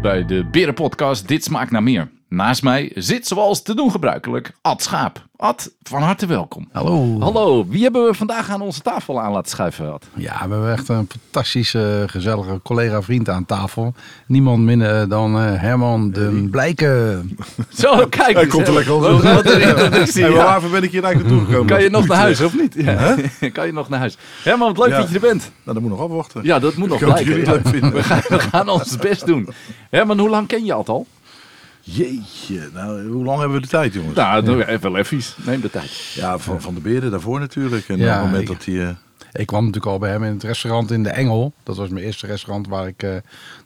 bij de Berenpodcast Dit Smaakt Naar Meer. Naast mij zit zoals te doen gebruikelijk Ad Schaap. Ad, van harte welkom. Hallo. Hallo, wie hebben we vandaag aan onze tafel aan laten schuiven, Ad? Ja, we hebben echt een fantastische, gezellige collega-vriend aan tafel. Niemand minder dan eh, Herman de Blijken. Zo, kijk Hij komt er lekker maar ja. waarvoor ben ik hier eigenlijk naartoe gekomen? Kan je nog naar huis, of niet? Ja. Kan je nog naar huis? Herman, wat leuk Ja. dat je er bent. Nou, dat moet nog afwachten. Ja, dat moet nog blijken. we gaan ons best doen. Herman, hoe lang ken je Ad al? Jeetje, nou, hoe lang hebben we de tijd, jongens? Nou, even even. Neem de tijd. Ja, van, van de beren daarvoor natuurlijk. En Ja, op het moment ik- dat hij... eh, Ik kwam natuurlijk al bij hem in het restaurant in de Engel. Dat was mijn eerste restaurant waar ik eh,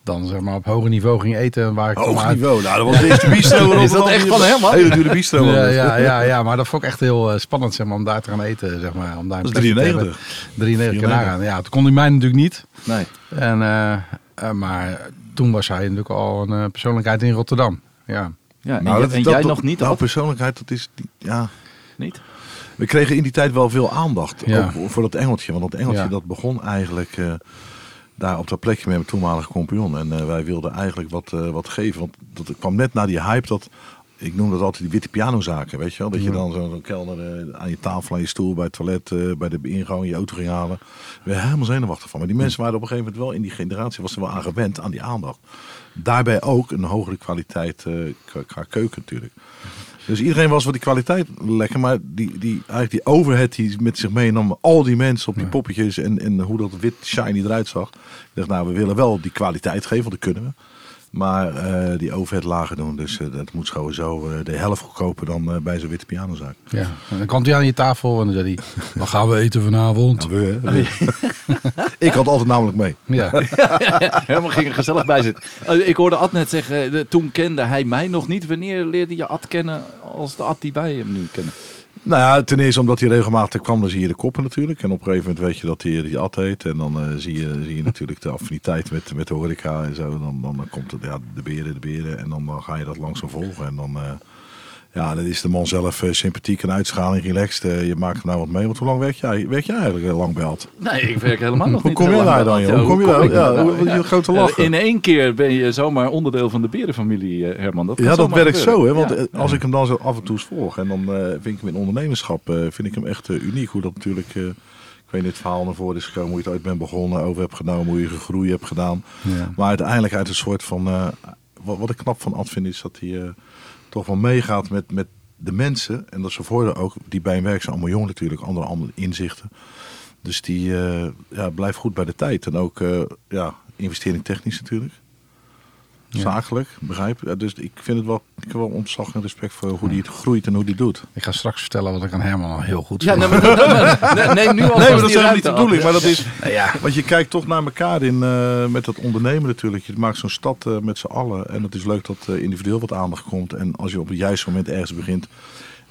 dan zeg maar op hoger niveau ging eten. en Waar ik Hoog uit- niveau. Nou, dat was de eerste bistro. Is dat echt van hem, man? Hele dure bistro. Ja, ja, ja, ja, maar dat vond ik echt heel eh, spannend zeg maar, om daar te gaan eten. Zeg maar, om daar Dat is plekje te 93. hebben. 93 keer 93. nagaan. Ja, toen kon hij mij natuurlijk niet. Nee. En, eh, maar toen was hij natuurlijk al een eh, persoonlijkheid in Rotterdam. Ja. Ja, en, Nou, jij- dat- en dat- jij dat- nog niet, Nou, persoonlijkheid, dat is... die- Ja, Niet? We kregen in die tijd wel veel aandacht. Ja. Ook voor dat engeltje. Want dat engeltje Ja. dat begon eigenlijk eh, daar op dat plekje met mijn toenmalige compagnon. En eh, wij wilden eigenlijk wat, eh, wat geven. Want dat kwam net na die hype dat... Ik noem dat altijd die witte pianozaken, weet je wel? Dat je dan zo'n kelner eh, aan je tafel, aan je stoel, bij het toilet, eh, bij de ingang je auto ging halen. We helemaal zenuwachtig van. Maar die mensen waren op een gegeven moment wel in die generatie, was er wel aan gewend, aan die aandacht. Daarbij ook een hogere kwaliteit eh, qua, keuken natuurlijk. Dus iedereen was wat die kwaliteit lekker, maar die, die, eigenlijk die overhead die met zich meenam, al die mensen op die poppetjes en, en hoe dat wit shiny eruit zag. Ik dacht, nou, we willen wel die kwaliteit geven, want dat kunnen we. Maar eh, die overhead lager doen, dus eh, dat moet sowieso eh, de helft goedkoper dan bij zo'n witte pianozaak. ja. En dan kwam hij aan je tafel en dan zei hij, wat gaan we eten vanavond? We, ik had altijd namelijk mee. Ja. Herman ging er gezellig bij zitten. Ik hoorde Ad net zeggen, de- toen kende hij mij nog niet. Wanneer leerde je Ad kennen als de Ad die wij hem nu kennen? Nou ja, ten eerste omdat hij regelmatig kwam, dan zie je de koppen natuurlijk. En op een gegeven moment weet je dat hij die at heet. En dan eh, zie, je, zie je natuurlijk de affiniteit met, met de horeca en zo. Dan, dan, dan komt het, ja, de beren, de beren. En dan, dan ga je dat langzaam volgen. En dan, eh, ja, dan is de man zelf eh, sympathiek en uitschaling, relaxed. Eh, je maakt er nou wat mee. Want hoe lang werk jij? Werk jij eigenlijk eh, lang bij Ad? Nee, ik werk helemaal nog Hoe niet. kom je daar dan? Hoe kom je daar? ik Ja, daar? hoe- hoe- je grote In één keer ben je zomaar onderdeel van de berenfamilie, Herman. Dat Ja, dat werkt zo, hè? Want Ja. als ik hem dan zo af en toe eens volg en dan eh, vind ik hem in ondernemerschap, vind ik hem echt uniek. Hoe dat natuurlijk, ik weet niet, het verhaal naar voren is gekomen, hoe je het uit bent begonnen, over hebt genomen, hoe je gegroeid hebt gedaan. Ja. Maar uiteindelijk uit een soort van, wat, wat ik knap van Ad vind, is dat hij toch wel meegaat met, met de mensen. En dat is voordeel ook, die bij hem werken zijn allemaal jong natuurlijk, andere, andere inzichten. Dus die eh, ja, blijft goed bij de tijd. En ook eh, ja, investering technisch natuurlijk. Ja. Zakelijk, begrijp? Ja, dus ik vind het wel, ik heb wel ontzag en respect voor hoe die het groeit en hoe die doet. Ik ga straks vertellen wat ik aan Herman al heel goed Ja, vind. nee, maar, nee, neem nu alvast Nee, maar dat is helemaal niet de bedoeling. Maar dat is, ja. want je kijkt toch naar elkaar in, eh, met dat ondernemen natuurlijk. Je maakt zo'n stad eh, met z'n allen. En het is leuk dat eh, individueel wat aandacht komt. En als je op het juiste moment ergens begint,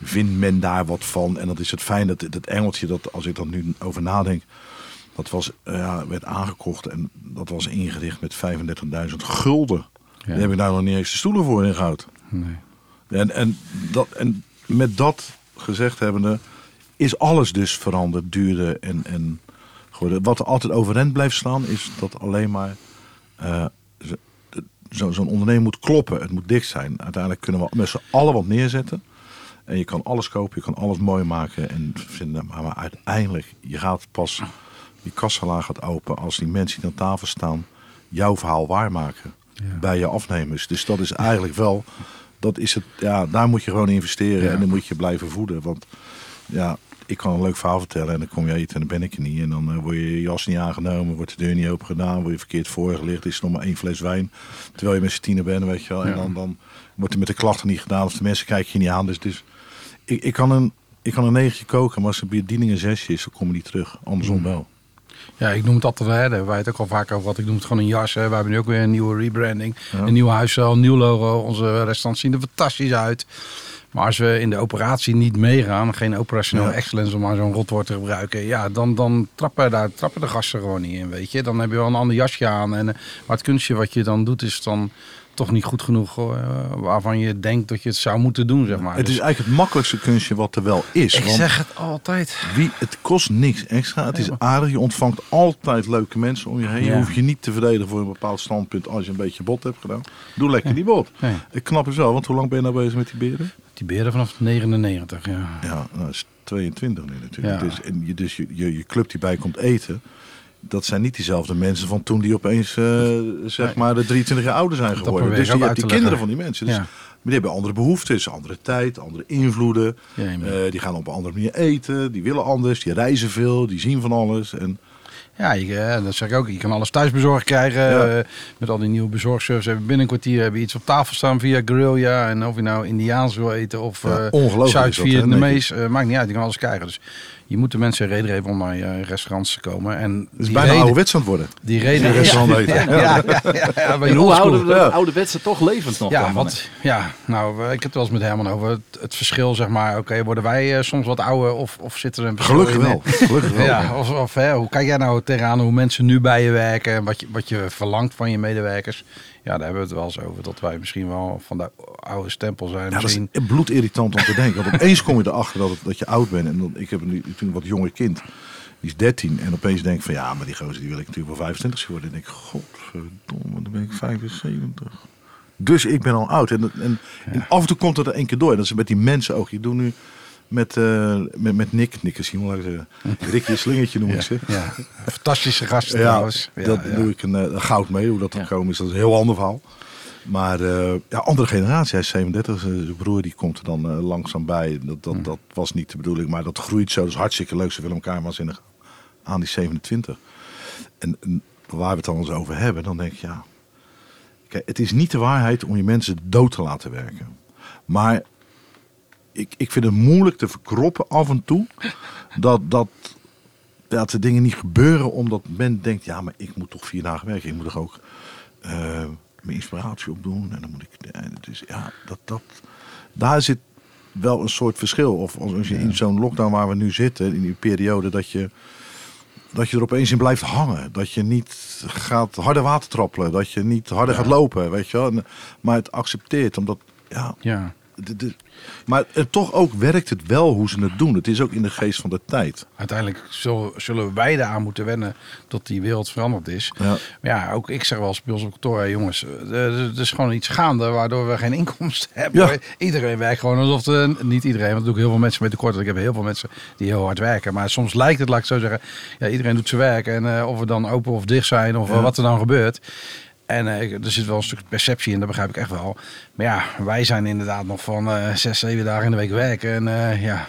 vindt men daar wat van. En dat is het fijn dat dat engeltje, dat als ik er nu over nadenk, dat was, ja, werd aangekocht en dat was ingericht met 35.000 gulden. Ja. Heb ik daar nog niet eens de stoelen voor ingehouden. Nee. En, en, dat, en met dat gezegd hebbende, is alles dus veranderd, duurder en, en geworden. Wat er altijd overeind blijft staan, is dat alleen maar eh, zo- zo- zo'n onderneming moet kloppen. Het moet dicht zijn. Uiteindelijk kunnen we met z'n allen wat neerzetten. En je kan alles kopen, je kan alles mooi maken. En vinden, maar, maar uiteindelijk, je gaat pas, die kassalaag gaat open als die mensen die aan tafel staan jouw verhaal waarmaken Ja. bij je afnemers. Dus dat is eigenlijk wel, dat is het, ja, daar moet je gewoon investeren Ja. en dan moet je blijven voeden. Want ja, ik kan een leuk verhaal vertellen en dan kom je eten en dan ben ik er niet. En dan eh, word je je jas niet aangenomen, wordt de deur niet open gedaan, word je verkeerd voorgelicht, is er nog maar één fles wijn. Terwijl je met z'n tienen bent, weet je wel. En dan, dan wordt er met de klachten niet gedaan of de mensen kijken je niet aan. Dus, dus ik, ik, kan een, ik kan een negentje koken, maar als de bediening een zesje is, dan kom je niet terug. Andersom Mm. wel. Ja, ik noem het altijd, hè, daar wij het ook al vaak over gehad. Ik noem het gewoon een jas. Hè. We hebben nu ook weer een nieuwe rebranding. Ja. Een nieuw huisstijl, een nieuw logo. Onze restaurants zien er fantastisch uit. Maar als we in de operatie niet meegaan, geen operationeel Ja. excellence om maar zo'n rotwoord te gebruiken, ja, dan, dan trappen, daar, trappen de gasten gewoon niet in, weet je. Dan heb je wel een ander jasje aan. En, eh, maar het kunstje wat je dan doet is dan toch niet goed genoeg eh, waarvan je denkt dat je het zou moeten doen, zeg maar. Het Dus is eigenlijk het makkelijkste kunstje wat er wel is. ik want zeg het altijd. wie, het kost niks extra. Het is aardig. Je ontvangt altijd leuke mensen om je heen. Je hoeft je niet te verdedigen voor een bepaald standpunt als je een beetje bot hebt gedaan. Doe lekker die bot. Nee. Ik knap is wel, want hoe lang ben je nou bezig met die beren? Die beren vanaf 99, ja. Ja, nou, dat is 22 nu natuurlijk. Ja. Dus, en je, dus je, je, je club die bij komt eten, dat zijn niet diezelfde mensen van toen die opeens, eh, zeg maar, de 23 jaar ouder zijn geworden. Dus die, uit die kinderen van die mensen. Dus, Ja. Die hebben andere behoeftes, andere tijd, andere invloeden. Ja, je- Eh, die gaan op een andere manier eten, die willen anders, die reizen veel, die zien van alles. En Ja, je, eh, dat zeg ik ook. Je kan alles thuisbezorgd krijgen. Ja. eh, met al die nieuwe bezorgservice. Hebben binnen een kwartier hebben je iets op tafel staan via Grillja. En of je nou Indiaans wil eten of Ja, hè, Zuid-Vietnamees. maakt niet uit, je kan alles krijgen. Dus je moet de mensen een reden geven om naar je restaurants te komen. En het is die bijna ouderwets aan het worden. die reden Ja, restaurant eten. Ja, ja, ja, ja, ja, bij En hoe houden we de Ja. ouderwetse toch levend nog Ja, dan? wat, ja, nou, ik heb het wel eens met Herman over het, het verschil, zeg maar. Oké, worden wij eh, soms wat ouder of, of zit er een verschil Gelukkig in? wel. Gelukkig wel. Ja, of, of hè, hoe kijk jij nou tegenaan hoe mensen nu bij je werken en wat je, wat je verlangt van je medewerkers? Ja, daar hebben we het wel eens over. Dat wij misschien wel van de oude stempel zijn. Ja, dat misschien. is bloedirritant om te denken. Want opeens kom je erachter dat, het- dat je oud bent. En dan, ik heb nu wat jonger kind. Die is 13. En opeens denk ik van ja, maar die gozer die wil ik natuurlijk wel 25 worden. En ik denk, godverdomme, dan ben ik 75. Dus ik ben al oud. En, en, en af en toe komt dat er één keer door. En dat is met die mensen ook. Ik doe nu met, eh, met, met Nick, Nick is ik zeggen. Ricky Slingertje noem ik ze. ja, fantastische gast Ja, trouwens. Ja, dat doe ik een, eh, een goud mee. Hoe dat Ja. gekomen is, dat is een heel ander verhaal. Maar eh, ja, andere generatie. Hij is 37. Zijn broer die komt er dan eh, langzaam bij. Dat, dat, dat was niet de bedoeling. Maar dat groeit zo. Dat is hartstikke leuk. Ze willen elkaar waanzinnig aan die 27. En, en waar we het dan eens over hebben. Dan denk ik ja. Kijk, het is niet de waarheid om je mensen dood te laten werken. Maar ik, ik vind het moeilijk te verkroppen af en toe. Dat, dat, dat de dingen niet gebeuren omdat men denkt, ja, maar ik moet toch vier dagen werken. Ik moet toch ook eh, mijn inspiratie opdoen. En dan moet ik. Is, ja, dat, dat, daar zit wel een soort verschil. Of als je in zo'n lockdown waar we nu zitten, in die periode, dat je, dat je er opeens in blijft hangen. Dat je niet gaat harder water trappelen. Dat je niet harder gaat lopen, weet je wel. Maar het accepteert, omdat, ja, Ja. De, de- maar eh, toch ook werkt het wel hoe ze het doen. Het is ook in de geest van de tijd. Uiteindelijk zullen, zullen wij eraan moeten wennen dat die wereld veranderd is. Ja. Maar ja, ook ik zeg wel eens bij ons op kantoor, "Hé, jongens, er, er is gewoon iets gaande waardoor we geen inkomsten hebben. Ja. Iedereen werkt gewoon alsof de, niet iedereen, want doen heel veel mensen met tekort. Ik heb heel veel mensen die heel hard werken. Maar soms lijkt het, laat ik zo zeggen, ja, iedereen doet zijn werk. En eh, of we dan open of dicht zijn of Ja. wat er dan gebeurt. En eh, er zit wel een stuk perceptie in, dat begrijp ik echt wel. Maar ja, wij zijn inderdaad nog van eh, zes, zeven dagen in de week werken. En eh, ja,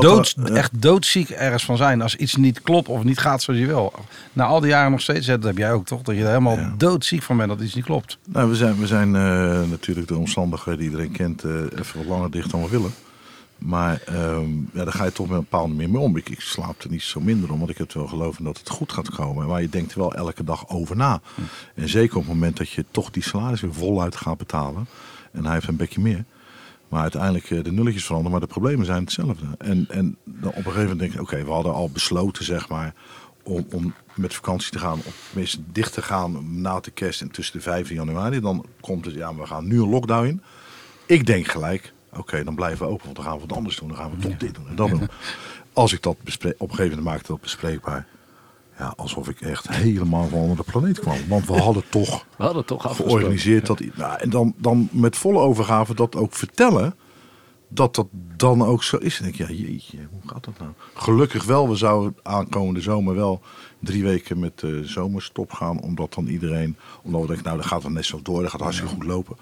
dood, echt doodziek ergens van zijn. Als iets niet klopt of niet gaat zoals je wil. Na al die jaren nog steeds, dat heb jij ook toch? Dat je er helemaal Ja. doodziek van bent dat iets niet klopt. Nou, we zijn, we zijn natuurlijk de omstandigheden die iedereen kent even wat langer dicht dan we willen. Maar ehm, ja, daar ga je toch met een bepaalde manier mee om. Ik, ik slaap er niet zo minder om, want ik heb wel geloof dat het goed gaat komen. Maar je denkt er wel elke dag over na. En zeker op het moment dat je toch die salaris weer voluit gaat betalen. En hij heeft een bekje meer. Maar uiteindelijk eh, de nulletjes veranderen, maar de problemen zijn hetzelfde. En, en dan op een gegeven moment denk je, oké, we hadden al besloten, zeg maar, om, om met vakantie te gaan, of tenminste dicht te gaan na de kerst en tussen de 5 januari. Dan komt het, ja, we gaan nu een lockdown in. Ik denk gelijk, oké, dan blijven we open, want dan gaan we wat anders doen. Dan gaan we toch dit doen en dat doen. Als ik dat bespreek, op een gegeven moment maakte dat bespreekbaar. Ja, alsof ik echt helemaal van onder de planeet kwam. Want we hadden toch We hadden toch georganiseerd dat. Nou, en dan, dan met volle overgave dat ook vertellen. Dat dat dan ook zo is. En denk ik, ja, jeetje, hoe gaat dat nou? Gelukkig wel, we zouden aankomende zomer wel drie weken met de zomerstop gaan. Omdat dan iedereen, omdat we denken, nou, dat gaat dan net zo door, dat gaat hartstikke goed lopen.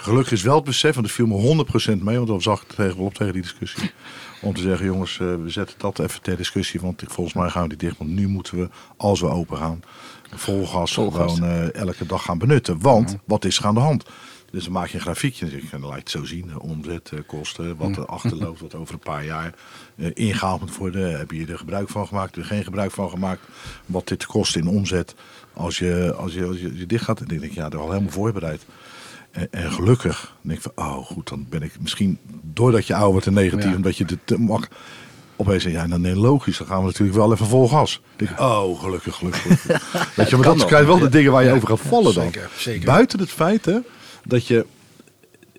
Gelukkig is wel het besef, want dat viel me 100% mee, want dan zag ik tegen, op tegen die discussie. Om te zeggen, jongens, eh, we zetten dat even ter discussie, want volgens mij gaan we die dicht. Want nu moeten we, als we open gaan, vol gas gewoon eh, elke dag gaan benutten. Want wat is er aan de hand? Dus dan maak je een grafiekje en dan je het zo zien. Omzet, kosten, wat er achterloopt, wat over een paar jaar eh, ingehaald moet worden. Heb je er gebruik van gemaakt, heb je er geen gebruik van gemaakt? Wat dit kost in omzet als je, als je, als je, als je dicht gaat. En dan denk ik, ja, dat al helemaal voorbereid. En, en gelukkig denk ik van, oh goed, dan ben ik misschien doordat je ouder wordt en negatief, Ja. omdat je het te mak. Opeens zeg je, ja, nou nee, logisch, dan gaan we natuurlijk wel even vol gas. Dan denk ik, oh, gelukkig, gelukkig. gelukkig. Weet je, maar dat nog. zijn wel de dingen waar je over gaat vallen dan. Zeker, zeker. Buiten het feit, hè, dat je...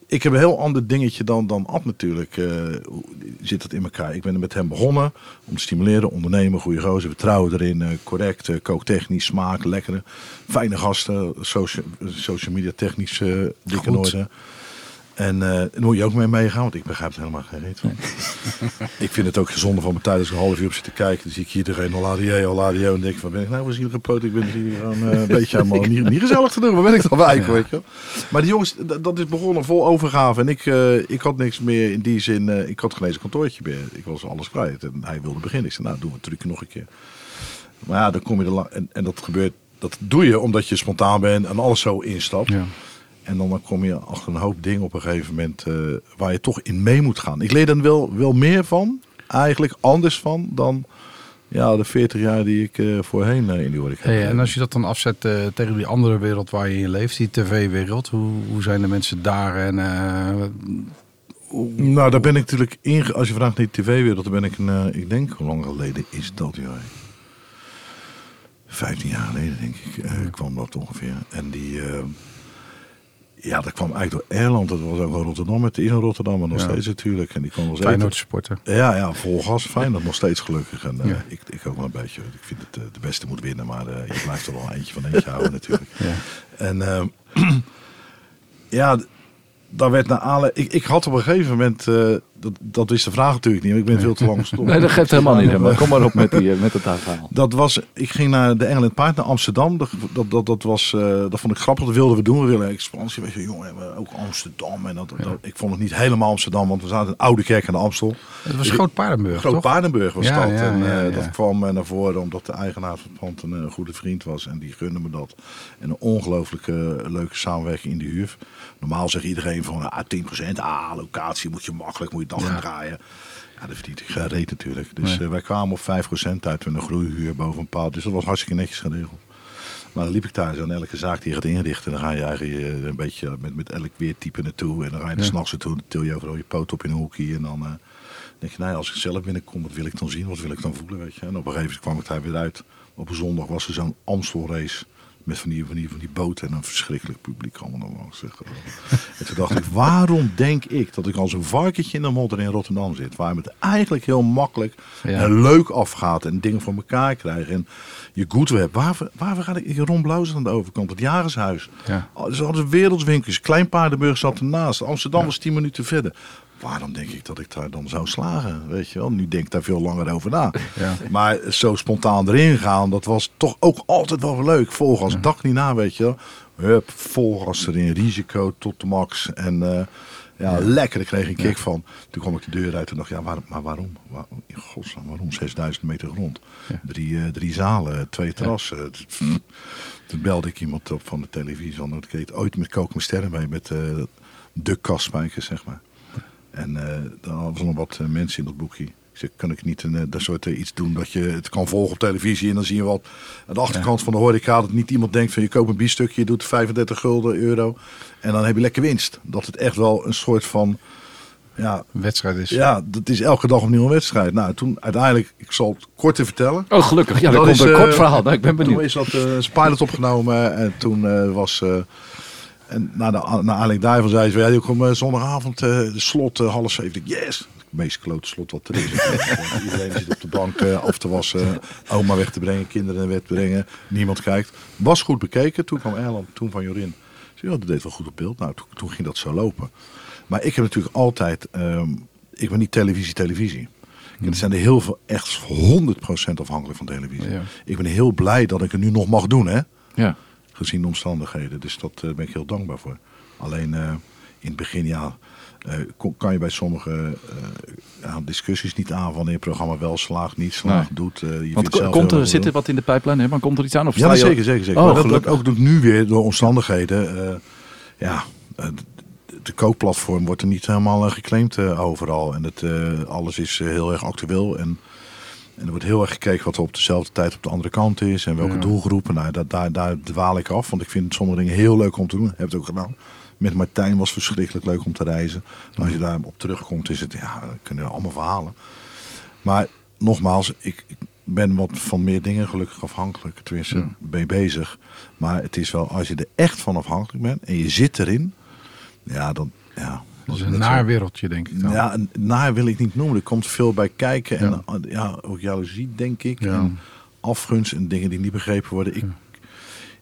Ik heb een heel ander dingetje dan, dan Ad natuurlijk. eh, hoe zit dat in elkaar? Ik ben er met hem begonnen om te stimuleren. Ondernemen, goede gozer, vertrouwen erin. eh, correct, eh, kooktechnisch, smaak, lekkere. Fijne gasten, social, social media technisch dik in Goed. orde. En eh daar moet je ook mee meegaan, want ik begrijp er helemaal geen reet van. ik vind het ook gezonder van mijn tijd als ik een half uur op zit te kijken. Dan zie ik hier iedereen Oladio, Oladio. En denk ik, van ben ik nou een poot? Ik ben hier gewoon eh, een beetje helemaal niet, niet gezellig te doen. Waar ben ik dan wijken, weet je? Maar die jongens, dat, dat is begonnen vol overgave. En ik, eh, ik had niks meer in die zin. ik had geen eens een kantoortje meer. Ik was alles kwijt. En hij wilde beginnen. Ik zei, nou, doen we het trucje nog een keer. Maar ja, dan kom je er lang. En, en dat gebeurt, dat doe je omdat je spontaan bent en alles zo instapt. Ja. En dan, dan kom je achter een hoop dingen op een gegeven moment eh, waar je toch in mee moet gaan. Ik leer er wel, wel meer van, eigenlijk anders van dan ja, de 40 jaar die ik eh, voorheen eh, in die horeca Hey, heb. en als je dat dan afzet tegen die andere wereld waar je in leeft, die tv-wereld, hoe, hoe zijn de mensen daar? En, Nou, daar ben ik natuurlijk in. Als je vraagt naar de tv-wereld, dan ben ik een. ik denk, hoe lang geleden is dat, joh? 15 jaar geleden, denk ik, kwam dat ongeveer. En die. Ja, dat kwam eigenlijk door Erland. Dat was ook wel Rotterdam. Het is in Rotterdam, maar nog Ja. steeds natuurlijk. En die kwam wel Feyenoord supporter. Ja, ja, vol gas. Fijn, dat nog steeds gelukkig. En eh, Ja. ik, ik ook wel een beetje. Ik vind het eh, de beste moet winnen, maar eh, je blijft er wel eentje van eentje houden natuurlijk. Ja. En ehm, ja, daar werd naar aanleiding. Ik, ik had op een gegeven moment, dat, dat is de vraag natuurlijk niet, want ik ben veel te lang gestopt. Nee, dat geeft helemaal niet. Maar kom maar op met, die, eh, met het verhaal. Dat was, ik ging naar de England Paard naar Amsterdam. Dat, dat, dat, dat was, eh, dat vond ik grappig. Dat wilden we doen. We willen expansie. Weet je, jongen, ook Amsterdam. En dat, dat- ik vond het niet helemaal Amsterdam, want we zaten in Oude Kerk aan de Amstel. Het was Groot Paardenburg, Groot toch? Paardenburg was Ja, dat. ja, en ja, eh, ja. dat kwam naar voren omdat de eigenaar van het pand een goede vriend was. En die gunde me dat. En een ongelooflijke leuke samenwerking in de huur. Normaal zegt iedereen van ah, 10%, ah, locatie moet je makkelijk, moet je dan Ja. gaan draaien. Ja, dat verdient ik geen reet natuurlijk. Dus Nee. eh, wij kwamen op 5% uit met een groeihuur boven een paal. Dus dat was hartstikke netjes geregeld. Maar dan liep ik daar zo aan elke zaak die je gaat inrichten. Dan ga je eigenlijk eh, een beetje met, met elk weertype naartoe. En dan ga je er Ja. s'nachts naartoe. Dan til je overal je poot op in een hoekje. En dan eh, denk je, nou ja, als ik zelf binnenkom, wat wil ik dan zien? Wat wil ik dan voelen? Weet je? En op een gegeven moment kwam ik daar weer uit. Op een zondag was er zo'n Amstelrace. Met van die, van, die, van die boten en een verschrikkelijk publiek allemaal langs. En toen dacht ik, waarom denk ik dat ik als een varkentje in de modder in Rotterdam zit? Waar het eigenlijk heel makkelijk Ja. en leuk afgaat en dingen voor elkaar krijgen. En je goed hebt. Waar, waar ga ik in Ron Blauws aan de overkant? Het Jagershuis. Ja. Oh, Ze hadden wereldswinkels. Klein Paardenburg zat ernaast. Amsterdam was 10 minuten verder. Waarom denk ik dat ik daar dan zou slagen? Weet je wel, nu denk ik daar veel langer over na. Ja. Maar zo spontaan erin gaan, dat was toch ook altijd wel leuk. Volgas, dak niet na, weet je wel. Hup, volgas erin, risico tot de max. En eh, ja, lekker, daar kreeg ik een kick van. Toen kwam ik de deur uit en dacht, ja, waarom, maar waarom? Waar, in godsnaam, waarom 6000 meter grond? Drie, eh, drie zalen, twee terrassen. Toen belde ik iemand op van de televisie. Want ik deed ooit met Kook mijn sterren mee, met eh, de kastspijkers, zeg maar. En eh dan hadden ze nog wat eh, mensen in dat boekje. Ik zeg, kan ik niet een, eh, dat soort iets doen dat je het kan volgen op televisie en dan zie je wat aan de achterkant van de horeca dat niet iemand denkt van je koopt een biefstukje, je doet 35 gulden euro en dan heb je lekker winst. Dat het echt wel een soort van, ja, Wedstrijd is. ja, dat is elke dag opnieuw een wedstrijd. Nou, toen uiteindelijk, ik zal het kort te vertellen. Oh, gelukkig. Ja, Dat dat komt is, een kort verhaal. Nou, ik ben Toen benieuwd. is dat als pilot opgenomen en toen was... en na de na aanleiding daarvan zei ze, ja, die komt eh, zondagavond de slot eh, half zeven. Yes! Het meest klote slot wat er is. Iedereen zit op de bank af te wassen, oma weg te brengen, kinderen weg te brengen. Niemand kijkt. Was goed bekeken. Toen kwam Erland, toen van Jorin. Ze ja, dat deed wel goed op beeld. Nou, toen, toen ging dat zo lopen. Maar ik heb natuurlijk altijd... ehm, ik ben niet televisie, televisie. En er zijn er heel veel echt 100% afhankelijk van televisie. Ja. Ik ben heel blij dat ik het nu nog mag doen, hè? Ja. Gezien de omstandigheden. Dus dat eh, ben ik heel dankbaar voor. Alleen eh, in het begin, ja, eh, kan je bij sommige discussies niet aan wanneer het programma wel slaagt, niet slaagt, doet. je Want komt er, veel zit er doen. wat in de pijplijn? Hè? Maar komt er iets aan? Of Ja, zeker, zeker, zeker. Oh, dat, ook doet nu weer door omstandigheden. ja, de, kookplatform wordt er niet helemaal geclaimd overal. En het, alles is heel erg actueel. En, en er wordt heel erg gekeken wat er op dezelfde tijd op de andere kant is. En welke Ja. doelgroepen. Nou, daar, daar, daar dwaal ik af. Want ik vind sommige dingen heel leuk om te doen. Heb het ook gedaan. Met Martijn was verschrikkelijk leuk om te reizen. Als je daar op terugkomt, is het, ja, dan kunnen we allemaal verhalen. Maar nogmaals, ik, ik ben wat van meer dingen gelukkig afhankelijk. Tenminste, ben je bezig. Maar het is wel, als je er echt van afhankelijk bent en je zit erin, Ja, dan, ja. Dat is een naar wereldje, denk ik dan. Ja, naar wil ik niet noemen. Er komt veel bij kijken. En ja, ook jaloezie, denk ik. Ja. En afgunst en dingen die niet begrepen worden. Ik,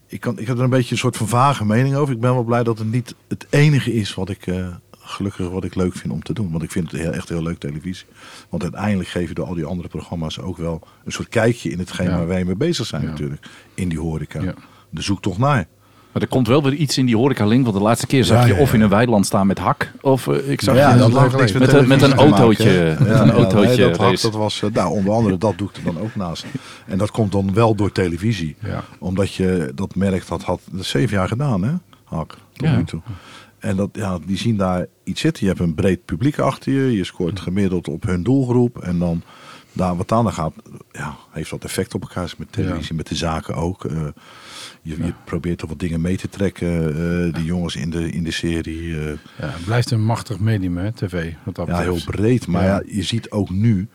ik, kan, ik heb er een beetje een soort van vage mening over. Ik ben wel blij dat het niet het enige is wat ik... eh, gelukkig wat ik leuk vind om te doen. Want ik vind het heel, echt heel leuk televisie. Want uiteindelijk geef je door al die andere programma's ook wel een soort kijkje in hetgeen Ja. waar wij mee bezig zijn Ja. natuurlijk. In die horeca. Ja. De zoektocht naar. Maar er komt wel weer iets in die horeca-link. Want de laatste keer zag je of in een weiland staan met hak. Of eh, ik zag ja, je dat niks. Met een- met een maken, autootje- hè? met Ja, een autootje nee, dat, dat was, eh, nou, onder andere dat doe ik er dan ook naast. En dat komt dan wel door televisie. Omdat je dat merk, dat had dat zeven jaar gedaan, hè? Hak, tot nu toe. En dat, ja, die zien daar iets zitten. Je hebt een breed publiek achter je. Je scoort gemiddeld op hun doelgroep. En dan, daar, wat aan gaat, ja, heeft dat effect op elkaar. Met televisie, met de zaken ook. Eh, je, je probeert toch wat dingen mee te trekken. eh, die jongens in de, in de serie. eh, Ja, het blijft een machtig medium, hè, tv. Wat dat ja, heel breed. Maar. Ja. je ziet ook nu,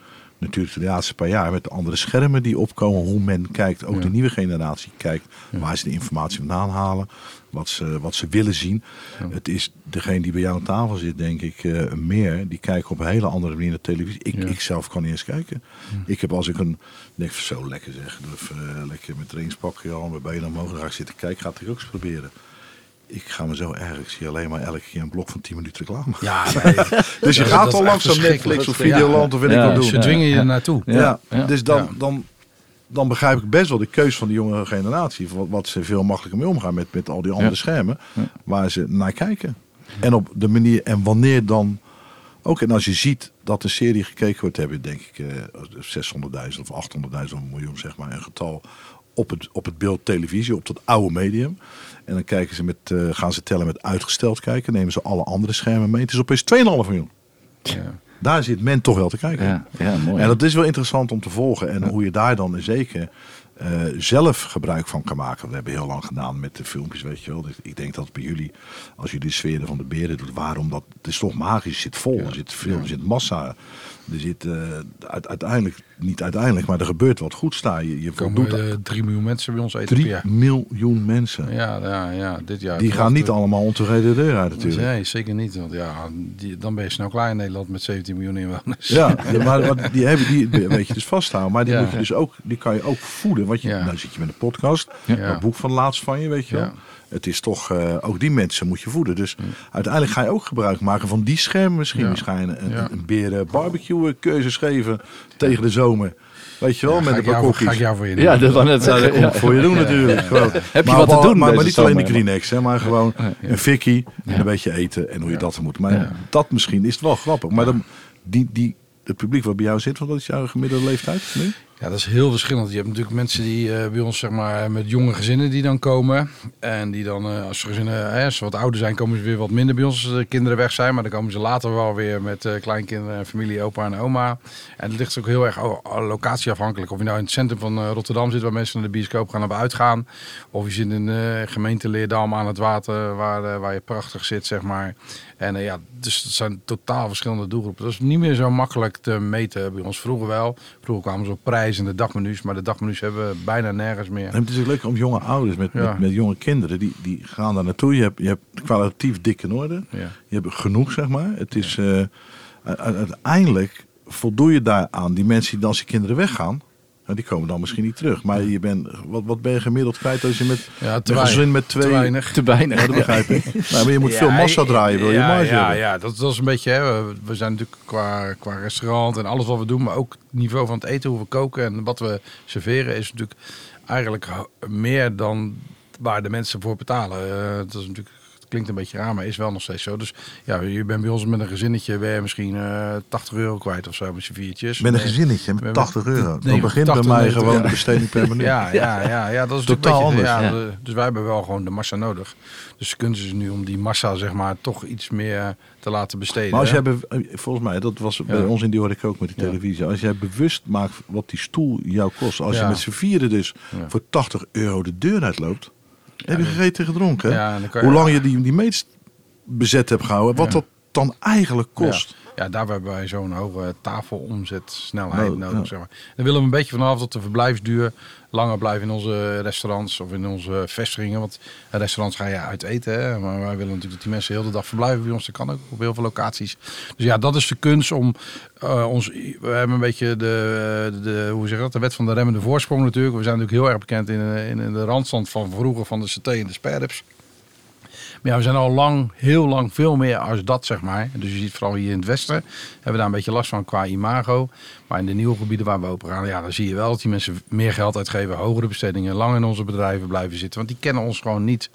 natuurlijk de laatste paar jaar, met de andere schermen die opkomen, hoe men kijkt, ook Ja. de nieuwe generatie kijkt, waar ze de informatie vandaan halen, wat ze, wat ze willen zien. Het is degene die bij jou aan tafel zit, denk ik, eh, meer, die kijken op een hele andere manier naar televisie. Ik, ik zelf kan niet eens kijken. Ik heb als ik een, denk zo lekker zeg, of, eh, lekker met trainingspakje al, mijn benen omhoog, dan ga ik zitten kijken, ga het ook eens proberen. Ik ga me zo erg. Ik zie alleen maar elke keer een blok van 10 minuten reclame. Ja, nee, Dus je gaat al langs. Netflix of Ja. Videoland of weet ik wat doen. ze dwingen je Ja. er naartoe. Ja, Ja. dus dan, dan, dan begrijp ik best wel de keus van de jongere generatie. Wat, wat ze veel makkelijker mee omgaan met, met al die andere Ja. schermen. Waar ze naar kijken. En op de manier en wanneer dan ook. En als je ziet dat een serie gekeken wordt, hebben denk ik eh 600.000 of 800.000 of een miljoen, zeg maar. Een getal op het, op het beeld televisie, op dat oude medium. En dan kijken ze met, eh, gaan ze tellen met uitgesteld kijken. Nemen ze alle andere schermen mee. Het is opeens 2,5 miljoen. Ja. Daar zit men toch wel te kijken. Ja, ja, mooi. En dat is wel interessant om te volgen. En hoe je daar dan zeker eh, zelf gebruik van kan maken. We hebben heel lang gedaan met de filmpjes, weet je wel. Dus Ik denk dat bij jullie, als jullie de sferen van de beren doet, waarom dat, het is toch magisch. Er zit vol, er zit veel, er zit massa. Er zit eh, uit- uiteindelijk, niet uiteindelijk, maar er gebeurt wat goeds daar. Je, je komen voldoet eh, drie miljoen mensen bij ons eten per drie jaar. miljoen mensen. Ja, ja, ja, dit jaar. Die gaan niet allemaal ontevreden de deur uit natuurlijk. Nee, zeker niet. Want ja, die, dan ben je snel klaar in Nederland met 17 miljoen inwoners. Ja, maar, maar die hebben die weet je dus vasthouden. Maar die, Ja. moet je dus ook, die kan je ook voeden. Want je, Ja. nou zit je met een podcast, Ja. een boek van laatst van je, weet je wel. Het is toch, eh, ook die mensen moet je voeden. Dus uiteindelijk ga je ook gebruik maken van die schermen misschien. Ja. Misschien een, Ja. een beren barbecue keuzes geven tegen de zomer. Weet je wel, Ja, met jou, bakokkies. ga ik jou voor je ja, nemen. dat was net Ja, dat kom ik voor je doen natuurlijk. Gewoon. Heb je maar wat te doen Maar, maar niet alleen de hè, maar gewoon een fikkie een beetje eten en hoe je dat moet. Maar Ja. dat misschien is het wel grappig. Maar dan, die, die, het publiek wat bij jou zit, wat is jouw gemiddelde leeftijd nu? Ja, dat is heel verschillend. Je hebt natuurlijk mensen die eh, bij ons, zeg maar, met jonge gezinnen die dan komen. En die dan, eh, als gezinnen, hè, als ze wat ouder zijn, komen ze weer wat minder bij ons als de kinderen weg zijn. Maar dan komen ze later wel weer met eh, kleinkinderen en familie, opa en oma. En het ligt ook heel erg locatieafhankelijk. Of je nou in het centrum van eh, Rotterdam zit, waar mensen naar de bioscoop gaan of uitgaan. Of je zit in de gemeente Leerdam aan het water, waar, eh, waar je prachtig zit, zeg maar. En eh, ja, dus het zijn totaal verschillende doelgroepen. Dat is niet meer zo makkelijk te meten bij ons. Vroeger wel. Vroeger kwamen ze op prijs en de dagmenu's. Maar de dagmenu's hebben we bijna nergens meer. En het is ook leuk om jonge ouders met, Ja. met, met jonge kinderen, die, die gaan daar naartoe. Je hebt, je hebt kwalitatief dik in orde. Ja. Je hebt genoeg, zeg maar. Het is, eh, u- uiteindelijk voldoe je daaraan. Die mensen die als die kinderen weggaan, nou, die komen dan misschien niet terug. Maar je bent, wat, wat ben je gemiddeld kwijt als je met Ja, te weinig. gezin met twee... Te weinig. Te weinig. Ja, dat begrijp ik. Nou, maar je moet veel massa draaien, wil je ja, marge ja, ja, dat, dat is een beetje. Hè, we, zijn natuurlijk qua, qua restaurant en alles wat we doen, maar ook het niveau van het eten, hoe we koken en wat we serveren, is natuurlijk eigenlijk meer dan waar de mensen voor betalen. Eh, dat is natuurlijk. Klinkt een beetje raar, maar is wel nog steeds zo. Dus ja, je bent bij ons met een gezinnetje, ben je misschien eh 80 euro kwijt of zo met z'n viertjes. Met een Nee. gezinnetje met hebben- 80 euro. Dan Nee, begint bij 80, mij 90, gewoon ja. de besteding per minuut. Ja, ja, ja, ja, dat is Totaal beetje- anders. Ja, de- dus wij hebben wel gewoon de massa nodig. Dus de kunst is nu om die massa zeg maar toch iets meer te laten besteden. Maar als jij, eh, volgens mij, dat was bij Ja. ons in die hoorde ik ook met die Ja. televisie. Als jij bewust maakt wat die stoel jou kost. Als je met z'n vieren dus Ja. voor 80 euro de deur uitloopt. Heb je gegeten en gedronken. Ja, en Hoe lang je die, die meets bezet hebt gehouden. Wat dat dan eigenlijk kost. Ja, daar hebben wij zo'n hoge tafelomzetsnelheid Nou, nodig. Zeg maar. Dan willen we een beetje vanaf dat de verblijfsduur langer blijft in onze restaurants of in onze vestigingen. Want restaurants ga je uit eten. Maar wij willen natuurlijk dat die mensen heel de dag verblijven bij ons. Dat kan ook op heel veel locaties. Dus ja, dat is de kunst om eh, ons. We hebben een beetje de, de, hoe zeg dat, de wet van de remmende voorsprong natuurlijk. We zijn natuurlijk heel erg bekend in, in, in de randstand van vroeger van de CT en de sperrips. Maar ja, we zijn al lang, heel lang veel meer als dat, zeg maar. Dus je ziet vooral hier in het westen, hebben we daar een beetje last van qua imago. Maar in de nieuwe gebieden waar we open gaan, ja, dan zie je wel dat die mensen meer geld uitgeven, hogere bestedingen, lang in onze bedrijven blijven zitten. Want die kennen ons gewoon niet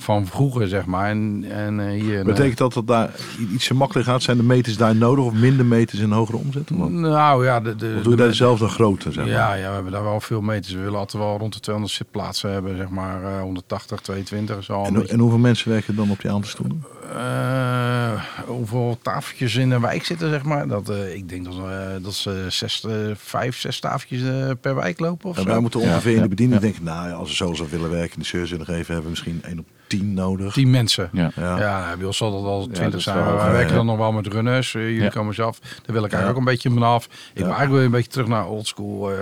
van vroeger, zeg maar. En, en eh, hier... Betekent dat dat daar iets makkelijker gaat? Zijn de meters daar nodig of minder meters en hogere omzet? Wat? Nou ja, de, de, Of doe je de- daar dezelfde grootte? Zeg maar? ja, ja, we hebben daar wel veel meters. We willen altijd wel rond de 200 zitplaatsen hebben, zeg maar eh, 180, 22. Zo een En, en hoeveel mensen werken dan op die aantal stoelen? Eh, hoeveel tafeltjes in een wijk zitten, zeg maar. Dat, eh, ik denk dat, eh, dat ze zes, vijf, zes tafeltjes per wijk lopen of En zo. wij moeten ongeveer Ja, in de bediening ja. denken, nou ja, als we zo zou willen werken in de service willen geven, hebben we misschien 1 op 10 nodig. Tien mensen. Ja. Ja. Ja, bij ons zal dat wel dat twintig is zijn. wel, wij werken ja. dan nog wel met runners. Jullie Ja. komen zelf. Daar wil ik eigenlijk Ja. ook een beetje vanaf. Ik Ja. wil eigenlijk weer een beetje terug naar oldschool. eh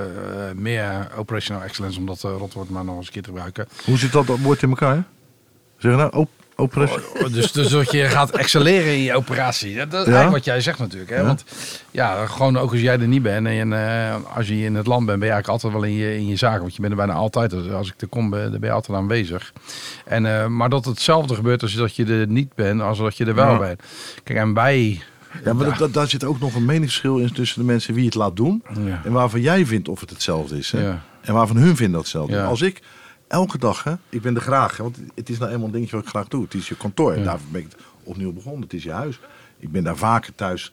meer operational excellence, om dat uh, rotwoord maar nog eens een keer te gebruiken. Hoe zit dat, dat woord in elkaar? Zeg nou, op, operatie. Oh, Dus, dus dat je gaat excelleren in je operatie. Dat, is Ja. eigenlijk wat jij zegt natuurlijk. Hè? Ja. Want ja, gewoon ook als jij er niet bent en eh, als je in het land bent, ben je eigenlijk altijd wel in je, in je zaak. Want je bent er bijna altijd. Dus Als ik er kom, ben, dan ben je altijd aanwezig. En, eh, maar dat hetzelfde gebeurt als dat je er niet bent, als dat je er wel Ja. bent. Kijk, en wij... Ja, maar dat- dat- daar zit ook nog een meningsverschil in tussen de mensen wie het laat doen. En waarvan jij vindt of het hetzelfde is. Hè? En waarvan hun vinden dat hetzelfde. Als ik elke dag, hè, ik ben er graag, hè, want het is nou eenmaal een dingetje wat ik graag doe. Het is je kantoor. En Ja. daar ben ik opnieuw begonnen. Het is je huis. Ik ben daar vaker thuis.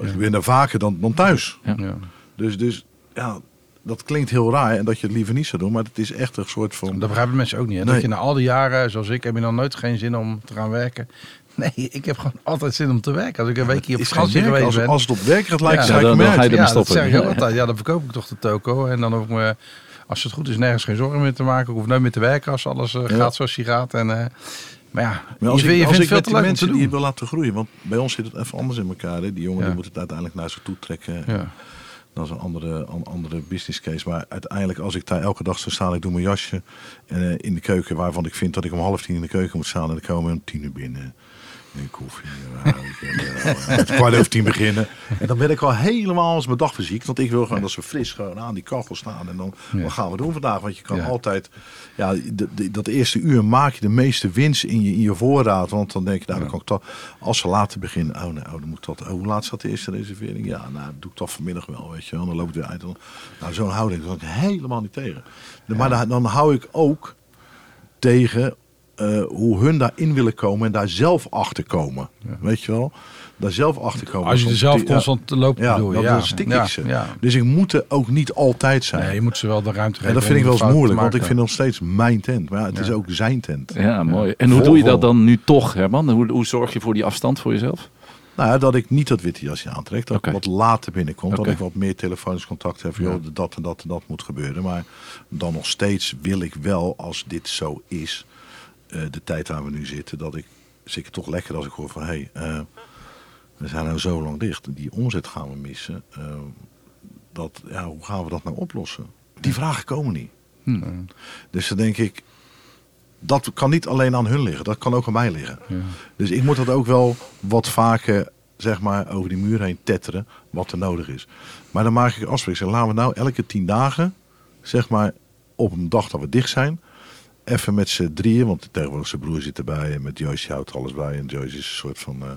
Ik ben daar vaker dan, dan thuis. Ja. Ja. Dus, dus ja, dat klinkt heel raar en dat je het liever niet zou doen. Maar het is echt een soort van... Dat begrijpen mensen ook niet. Hè? Nee. Dat je na al die jaren, zoals ik, heb je dan nooit geen zin om te gaan werken. Nee, ik heb gewoon altijd zin om te werken. Als ik een weekje op vakantie geweest Als, ben. als het op werk gaat lijken, Ja, ja, dan- ga je er- ja, ermee dat stoppen. zeg ik ook altijd. Ja, dan verkoop ik toch de toko. En dan hoef ik me, als het goed is, nergens geen zorgen meer te maken. Ik hoef nooit meer te werken als alles eh, Ja. gaat zoals hij gaat. En, eh, maar ja, Maar als je, ik, je als vindt ik veel te mensen die je wil laten groeien, want bij ons zit het even anders in elkaar. Hè? Die jongen Ja. die moet het uiteindelijk naar zich toe trekken. Ja. Dat is een andere, een andere business case. Maar uiteindelijk, als ik daar elke dag zou staan, ik doe mijn jasje eh, in de keuken, waarvan ik vind dat ik om half tien in de keuken moet staan en dan komen we om tien uur binnen. En koffie. eh, ja, het kwart over tien beginnen. En dan ben ik al helemaal als mijn dag verziekt. Want ik wil gewoon dat ze fris gewoon aan die kachel staan. En dan, wat gaan we doen vandaag? Want je kan altijd, ja, dat eerste uur maak je de meeste winst in je, in je voorraad. Want dan denk je, nou, dan kan ik dat, als ze later beginnen, oh, nou, dan moet dat, oh, hoe laat staat de eerste reservering? Ja, nou, doe ik dat vanmiddag wel, weet je wel. Dan loopt het weer uit. Nou, zo'n houding, kan ik helemaal niet tegen. Maar dan, dan hou ik ook tegen eh, hoe hun daarin willen komen en daar zelf achter komen. Weet je wel? Daar zelf achter komen. Als je er zelf ja, constant te lopen ja, bedoel je. dan Ja, ja, ze. ja. Dus ik moet er ook niet altijd zijn. Nee, je moet ze wel de ruimte geven. en dat vind ik wel eens moeilijk, want ik vind het nog steeds mijn tent. Maar ja, het is Ja. ook zijn tent. Ja, mooi. En hoe doe je dat dan nu toch, Herman? Hoe, hoe zorg je voor die afstand voor jezelf? Nou ja, dat ik niet dat witte jasje aantrek. Dat ik wat later binnenkom. Oké. Dat ik wat meer telefonisch contact heb. Joh, Ja. dat en dat en dat moet gebeuren. Maar dan nog steeds wil ik wel, als dit zo is, de tijd waar we nu zitten, dat ik zeker toch lekker als ik hoor van hé, hey, eh, we zijn nou zo lang dicht. Die omzet gaan we missen. Eh, dat, ja, hoe gaan we dat nou oplossen? Die vragen komen niet. Hm. Dus dan denk ik, dat kan niet alleen aan hun liggen. Dat kan ook aan mij liggen. Ja. Dus ik moet dat ook wel wat vaker zeg maar, over die muur heen tetteren wat er nodig is. Maar dan maak ik een afspraak. Ik zeg, laten we nou elke tien dagen, zeg maar op een dag dat we dicht zijn, even met z'n drieën, want tegenwoordig zijn broer zit erbij en met Joyce houdt alles bij. En Joyce is een soort van, eh,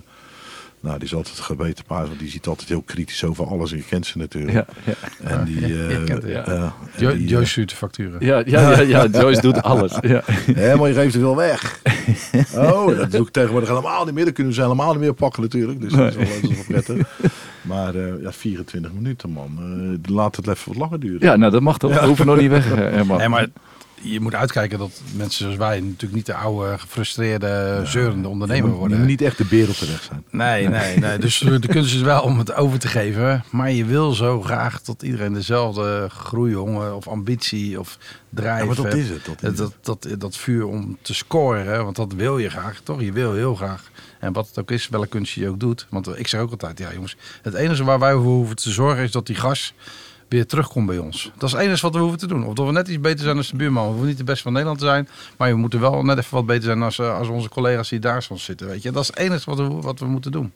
nou die is altijd gebeten paard, want die ziet altijd heel kritisch over alles en je kent ze natuurlijk. Ja, ja. En die, kent ja. Jo- eh, Joyce stuurt de facturen. Ja, ja, ja, ja, Joyce doet alles. Ja. Maar je geeft het wel weg. Oh, dat doe ik tegenwoordig helemaal niet meer. Dat kunnen ze helemaal niet meer pakken natuurlijk. Dus dat is wel, dat is wel prettig. Maar eh, ja, 24 minuten man. Eh, laat het even wat langer duren. ja, nou dat mag toch. We hoeven nog niet weg, Herman. Nee, maar je moet uitkijken dat mensen zoals wij natuurlijk niet de oude, gefrustreerde, zeurende ondernemer Je moet worden. niet echt de wereld terecht zijn. Nee, nee, nee. Dus de kunst is wel om het over te geven. Maar je wil zo graag dat iedereen dezelfde groeihonger of ambitie of drijf Ja, maar dat heeft. is het. Dat is Dat, dat, dat, vuur om te scoren, want dat wil je graag, toch? Je wil heel graag. En wat het ook is, welke kunst je ook doet. Want ik zeg ook altijd, ja jongens, het enige waar wij voor hoeven te zorgen is dat die gas weer terugkomt bij ons. Dat is het enige wat we hoeven te doen. Of dat we net iets beter zijn dan de buurman. We hoeven niet de beste van Nederland te zijn, maar we moeten wel net even wat beter zijn als, eh, als onze collega's die daar soms zitten, weet je. Dat is het enige wat we, wat we moeten doen.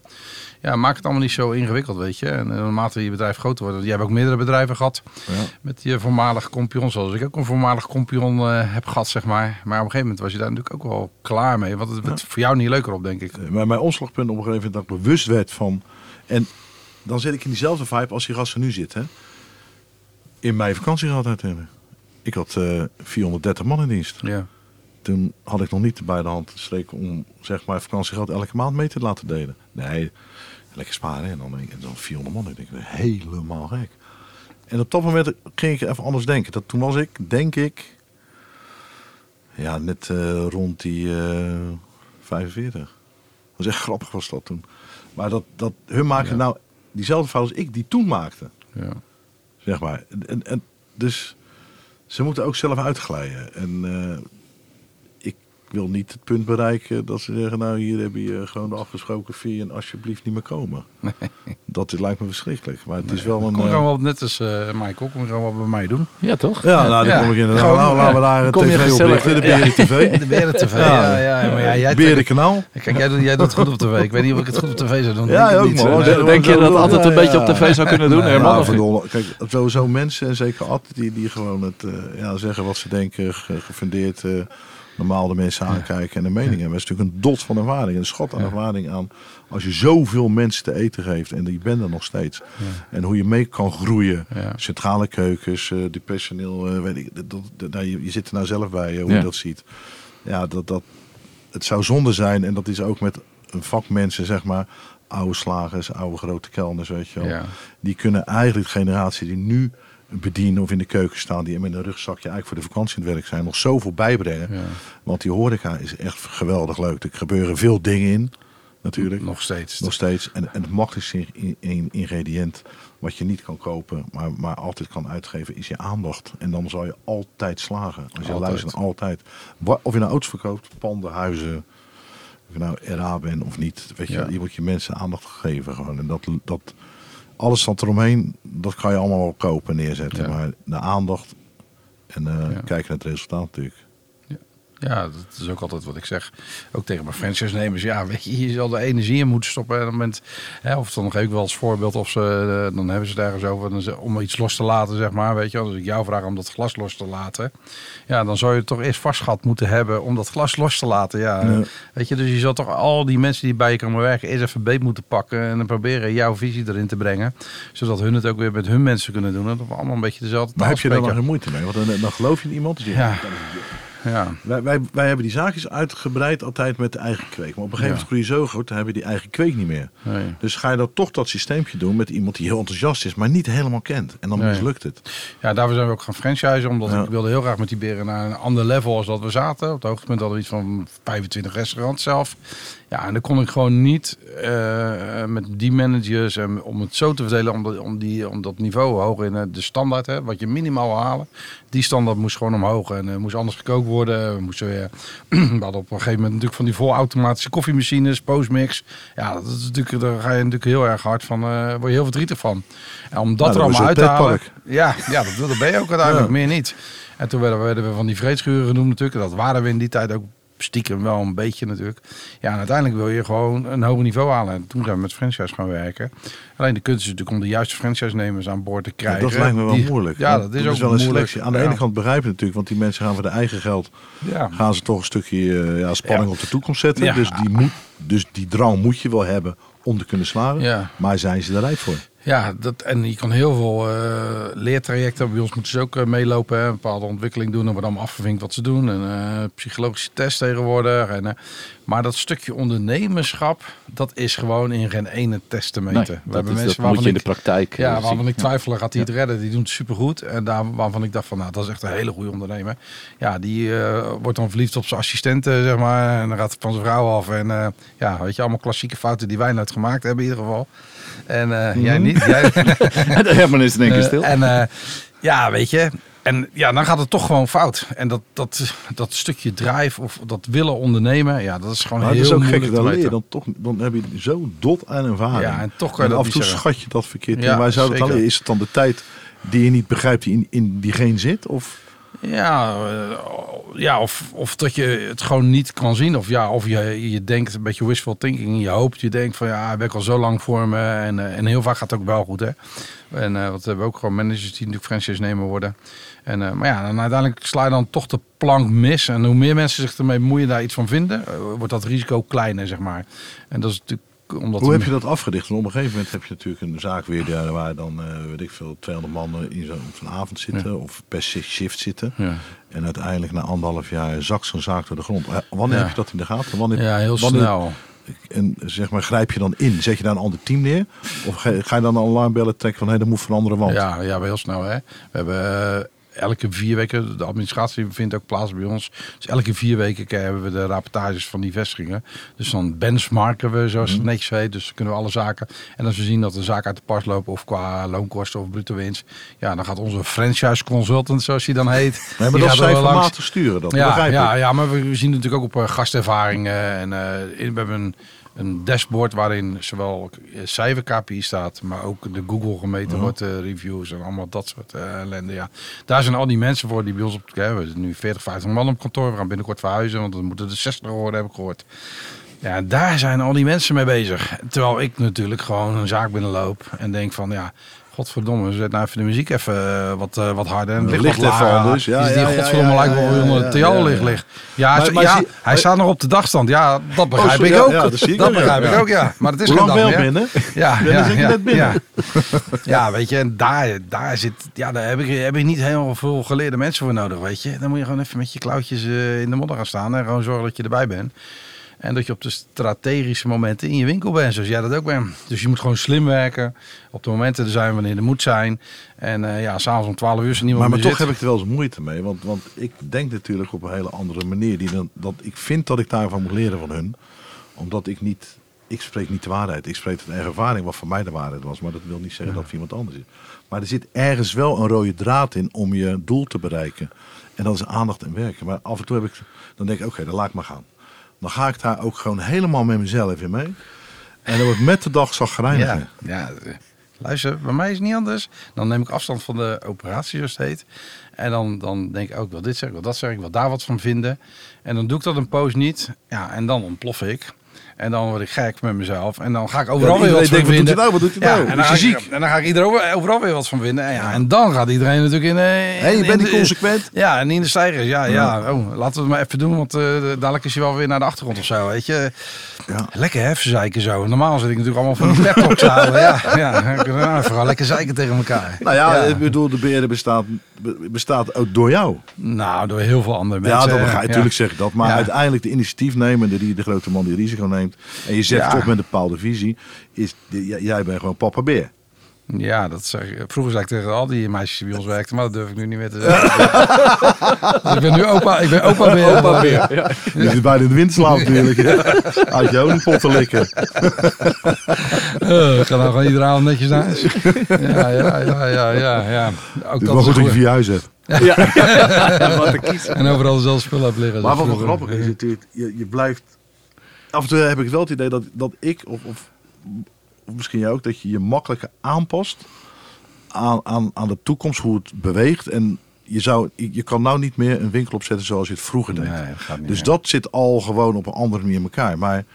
Ja, maak het allemaal niet zo ingewikkeld, weet je. En eh, naarmate je bedrijf groter wordt. Jij hebt ook meerdere bedrijven gehad Ja. met je voormalig kompion. Zoals ik ook een voormalig kompion eh, heb gehad, zeg maar. Maar op een gegeven moment was je daar natuurlijk ook wel klaar mee. Want het werd voor jou niet leuker op, denk ik. Maar mijn omslagpunt op een gegeven moment dat ik bewust werd van... En dan zit ik in diezelfde vibe als die gasten nu zitten. In mijn vakantie gehad uiteindelijk. Ik had eh 430 man in dienst. Ja. Toen had ik nog niet bij de hand gestreken om zeg maar vakantiegeld elke maand mee te laten delen. Nee, lekker sparen. En dan, en dan 400 man. Ik denk, helemaal gek. En op dat moment ging ik even anders denken. Dat, toen was ik, denk ik, ja, net eh, rond die eh 45. Dat was echt grappig was dat toen. Maar dat, dat hun Ja. nou diezelfde fout als ik die toen maakte. Ja. Zeg maar. En, en, dus ze moeten ook zelf uitglijden. En eh, wil niet het punt bereiken dat ze zeggen... nou, hier heb je gewoon de afgesproken fee en alsjeblieft niet meer komen. Dat lijkt me verschrikkelijk. Maar het is wel een... Kom eh, gewoon wel net als eh Michael, kom gewoon wat bij mij doen. Ja, toch? ja, nou, dan Ja. kom ik inderdaad. Gewoon, nou, laten we daar een Kom je tv oprichten, de Beren TV. De Beren TV. Ja. Ja, ja, maar ja, jij Berenkanaal. Kijk, jij, doet- jij doet het goed op tv. Ik weet niet of ik het goed op tv zou doen. Ja, Denk ik ook, niet. man. Nee. Ja, Denk je dat altijd een beetje ja. op tv zou kunnen doen, Nee, Herman? Kijk, sowieso mensen, en zeker Ad, die, die gewoon het, eh, ja, zeggen wat ze denken, ge- gefundeerd, eh, normaal de mensen aankijken en een mening hebben. Dat is natuurlijk een dot van ervaring, een schot aan ervaring aan. Als je zoveel mensen te eten geeft, en die ben er nog steeds. En hoe je mee kan groeien. Centrale keukens, eh die personeel, eh, weet ik, dat, dat, je, je zit er nou zelf bij, eh, hoe je dat ziet. Ja, dat, dat, het zou zonde zijn, en dat is ook met een vakmensen, zeg maar, oude slagers, oude grote kelners, weet je wel. Ja. Die kunnen eigenlijk de generatie die nu bedienen of in de keuken staan, die met een rugzakje eigenlijk voor de vakantie in het werk zijn, nog zoveel bijbrengen. Ja. Want die horeca is echt geweldig leuk. Er gebeuren veel dingen in, natuurlijk. Nog steeds. Nog steeds. En, en het makkelijkste in- in- ingrediënt wat je niet kan kopen, maar, maar altijd kan uitgeven, is je aandacht. En dan zal je altijd slagen. Als je luistert, altijd. Of je nou auto's verkoopt, panden, huizen, of je nou RA bent of niet. Weet je, Ja. je moet je mensen aandacht geven gewoon. En dat, dat, alles wat eromheen, dat kan je allemaal wel kopen en neerzetten. Ja. Maar de aandacht en Ja. kijken naar het resultaat natuurlijk. Ja, dat is ook altijd wat ik zeg. Ook tegen mijn franchise-nemers. Ja, weet je, je zal de energie in moeten stoppen. En op het moment, hè, of dan geef ik wel als voorbeeld of ze, eh, dan hebben ze het ergens over dan om iets los te laten, zeg maar. Weet je, als ik jou vraag om dat glas los te laten, ja, dan zou je toch eerst vastgat moeten hebben om dat glas los te laten. Ja, weet je, dus je zal toch al die mensen die bij je komen werken eerst even beet moeten pakken en dan proberen jouw visie erin te brengen, zodat hun het ook weer met hun mensen kunnen doen. En dat we allemaal een beetje dezelfde Maar heb je daar dan spreken. geen moeite mee? Want dan, dan geloof je in iemand. Dus je- Ja. Ja, Wij, wij, wij hebben die zaakjes uitgebreid altijd met de eigen kweek. Maar op een gegeven moment groei je zo groot, dan hebben we die eigen kweek niet meer. nee. Dus ga je dan toch dat systeempje doen met iemand die heel enthousiast is, maar niet helemaal kent. En dan Nee. mislukt het. Ja, daarvoor zijn we ook gaan franchisen. Omdat Ja. ik wilde heel graag met die beren naar een ander level als dat we zaten. Op het hoogtepunt hadden we iets van 25 restaurants zelf. Ja, en dan kon ik gewoon niet eh, met die managers en om het zo te verdelen, om, dat- om, die, om dat niveau hoog in eh, de standaard, hè, wat je minimaal wil halen. Die standaard moest gewoon omhoog en eh, moest anders gekookt worden. We, moesten weer, we hadden op een gegeven moment natuurlijk van die volautomatische koffiemachines, postmix. Ja, dat is natuurlijk, daar ga je natuurlijk heel erg hard van, eh word je heel verdrietig van. En om dat Nou, er allemaal uit te halen. Ja, ja dat, dat ben je ook uiteindelijk, Ja. meer niet. En toen werden, werden we van die vreedschuren genoemd natuurlijk. Dat waren we in die tijd ook stiekem wel een beetje natuurlijk. Ja, en uiteindelijk wil je gewoon een hoger niveau halen. En toen zijn we met franchise gaan werken. Alleen de kunst is natuurlijk om de juiste franchise-nemers aan boord te Ja, krijgen. dat lijkt me wel Die- moeilijk. Ja, dat is ook wel een moeilijk. selectie. Aan de Ja. ene kant begrijp je natuurlijk, want die mensen gaan voor de eigen geld. Ja. Gaan ze toch een stukje eh, ja, spanning op de toekomst zetten. Ja. Dus, die moet, dus die drang moet je wel hebben om te kunnen slagen. Ja. Maar zijn ze er rijp voor? Ja, dat, en je kan heel veel eh, leertrajecten. Bij ons moeten ze ook eh, meelopen. Een bepaalde ontwikkeling doen. Er wordt allemaal afgevinkt wat ze doen. En eh, psychologische test tegenwoordig. En, maar dat stukje ondernemerschap, dat is gewoon in geen ene test te meten. Nee, We dat, is, dat mensen moet waarvan je in de ik, praktijk ja, eh, waarvan zien. ik twijfel, gaat hij het redden? Die doen het supergoed. En daar waarvan ik dacht van, nou, dat is echt een hele goede ondernemer. Ja, die eh, wordt dan verliefd op zijn assistenten, zeg maar. En dan gaat het van zijn vrouw af. En eh, ja, weet je, allemaal klassieke fouten die wij nooit gemaakt hebben in ieder geval. En jij niet. Jij, de Herman is in één keer stil. en ja, weet je. En ja, dan gaat het toch gewoon fout. En dat, dat, dat stukje drive of dat willen ondernemen, ja, dat is gewoon Maar heel het is ook moeilijk gek, te dan leer dan toch, dan heb je zo dot aan ervaring. Ja, en toch kan je af en toe schat je dat verkeerd Ja. Wij zouden het is het dan de tijd die je niet begrijpt die in, in diegene zit? Of Ja, eh, ja of, of dat je het gewoon niet kan zien. Of, ja, of je, je denkt een beetje wishful thinking. Je hoopt, je denkt van ja, ik werk al zo lang voor me. En, eh, en heel vaak gaat het ook wel goed. Hè? En eh, wat we hebben ook gewoon managers die natuurlijk franchise nemen worden. En, eh, maar ja, dan uiteindelijk sla je dan toch de plank mis. En hoe meer mensen zich ermee bemoeien daar iets van vinden, eh, wordt dat risico kleiner, zeg maar. En dat is natuurlijk omdat hoe heb je dat afgedicht? Want op een gegeven moment heb je natuurlijk een zaak weer daar waar dan, eh, weet ik veel, 200 man in zo'n avond zitten. Of per shift zitten. Ja. En uiteindelijk na anderhalf jaar zakt zo'n zaak door de grond. Wanneer Ja. heb je dat in de gaten? Wanneer, ja, heel wanneer- snel. En zeg maar, grijp je dan in? Zet je daar een ander team neer? Of ga, je dan een alarmbellen trekken van hé, dat moet veranderen? Want Ja, ja, wel heel snel. Hè? We hebben elke vier weken, de administratie vindt ook plaats bij ons. Dus elke vier weken hebben we de rapportages van die vestigingen. Dus dan benchmarken we, zoals Mhm. het netjes heet. Dus dan kunnen we alle zaken. En als we zien dat de zaak uit de pas lopen, of qua loonkosten of bruto winst. Ja, dan gaat onze franchise consultant, zoals hij dan heet. hebben die dat langs. cijfermatig sturen. Dat Ja, ja, ja, maar we zien natuurlijk ook op eh, gastervaringen. En in- we hebben een, een dashboard waarin zowel cijfer KPI staat, maar ook de Google gemeten Mhm. wordt, eh, reviews en allemaal dat soort eh, ellende. Ja. Daar zijn al die mensen voor die bij ons op. hè, we nu 40, 50 man op kantoor. We gaan binnenkort verhuizen, want dan moeten er 60 worden, heb ik gehoord. Ja, daar zijn al die mensen mee bezig. Terwijl ik natuurlijk gewoon een zaak binnenloop en denk van ja. Godverdomme, zet nou even de muziek even eh, wat, eh, wat harder. En het ligt even anders. Ja, Dus die ja, godverdomme ja, lijkt wel onder het ja, theolicht ja. ligt. Ja, Maar- zo- maar ja hij staat nog op de dagstand. Ja, dat begrijp zo, ik ook. dat ik begrijp ik ook, ja. Maar het is dag wel binnen? Ja, ja, ja, net binnen? Ja. ja, weet je, en daar, daar zit, ja, daar heb ik, heb ik niet heel veel geleerde mensen voor nodig, weet je. Dan moet je gewoon even met je klauwtjes eh, in de modder gaan staan en gewoon zorgen dat je erbij bent. En dat je op de strategische momenten in je winkel bent, zoals jij dat ook bent. Dus je moet gewoon slim werken, op de momenten er zijn wanneer er moet zijn. En eh, ja, s'avonds om 12 uur is er niemand Maar, maar toch zit. heb ik er wel eens moeite mee. Want, want ik denk natuurlijk op een hele andere manier. Die dan, dat ik vind dat ik daarvan moet leren van hun. Omdat ik niet... Ik spreek niet de waarheid. Ik spreek eigen ervaring wat voor mij de waarheid was. Maar dat wil niet zeggen dat voor iemand anders is. Maar er zit ergens wel een rode draad in om je doel te bereiken. En dat is aandacht en werken. Maar af en toe heb ik... Dan denk ik, oké, dan laat ik maar gaan. Dan ga ik daar ook gewoon helemaal met mezelf in mee. En dan wordt met de dag zagrijnig. Ja, ja, eh, luister, bij mij is het niet anders. Dan neem ik afstand van de operatie, zoals het heet. En dan, dan denk ik ook, ik wil dit zeggen, wil dat zeggen, ik wil daar wat van vinden. En dan doe ik dat een poos niet. Ja, en dan ontplof ik. En dan word ik gek met mezelf. En dan ga ik overal Ja, weer wat van denkt, wat doet vinden. hij nou? Wat doet ja, nou? en, dan ik, en dan ga ik iedereen overal weer wat van vinden. En, ja, en dan gaat iedereen natuurlijk in... eh, Hé, je bent niet consequent. Ja, en in de stijgers. Ja, ja. Oh, laten we het maar even doen, want eh, dadelijk is je wel weer naar de achtergrond of zo, weet je. Ja. Lekker hè, zeiken zo. Normaal zit ik natuurlijk allemaal van die pep talks houden. Ja, ja. Nou, vooral lekker zeiken tegen elkaar. Nou ja, ik bedoel, de beheerder bestaat, be- bestaat ook door jou. Nou, door heel veel andere mensen. ja, dat begrijp, Ja. natuurlijk zeg ik dat. Maar uiteindelijk de initiatiefnemende, die de grote man die risico neemt. En je zegt toch met een bepaalde visie, is jij bent gewoon papa beer. Ja, dat zeg ik. Vroeger zei ik tegen al die meisjes die bij ons werkten, maar dat durf ik nu niet meer te zeggen. Dus ik ben nu opa, ik ben opa weer. Opa weer. Ja. Je zit bijna in de wind slaan natuurlijk. Uit je honingpot te likken. Uh, ik ga nou gewoon iedere avond netjes naar huis. Ja, ja, ja, ja, ja. ja. Ook dat wel goed dat je vier huis hebt. Ja. Wat te kiezen. En overal dezelfde spullen op liggen. Maar wat wel grappig is natuurlijk, je, je blijft... Af en toe heb ik wel het idee dat, dat ik, of, of, of misschien jij ook, dat je je makkelijker aanpast aan, aan, aan de toekomst, hoe het beweegt. En je, zou, je kan nou niet meer een winkel opzetten zoals je het vroeger deed. Nee, dat dus meer. dat zit al gewoon op een andere manier in elkaar. Maar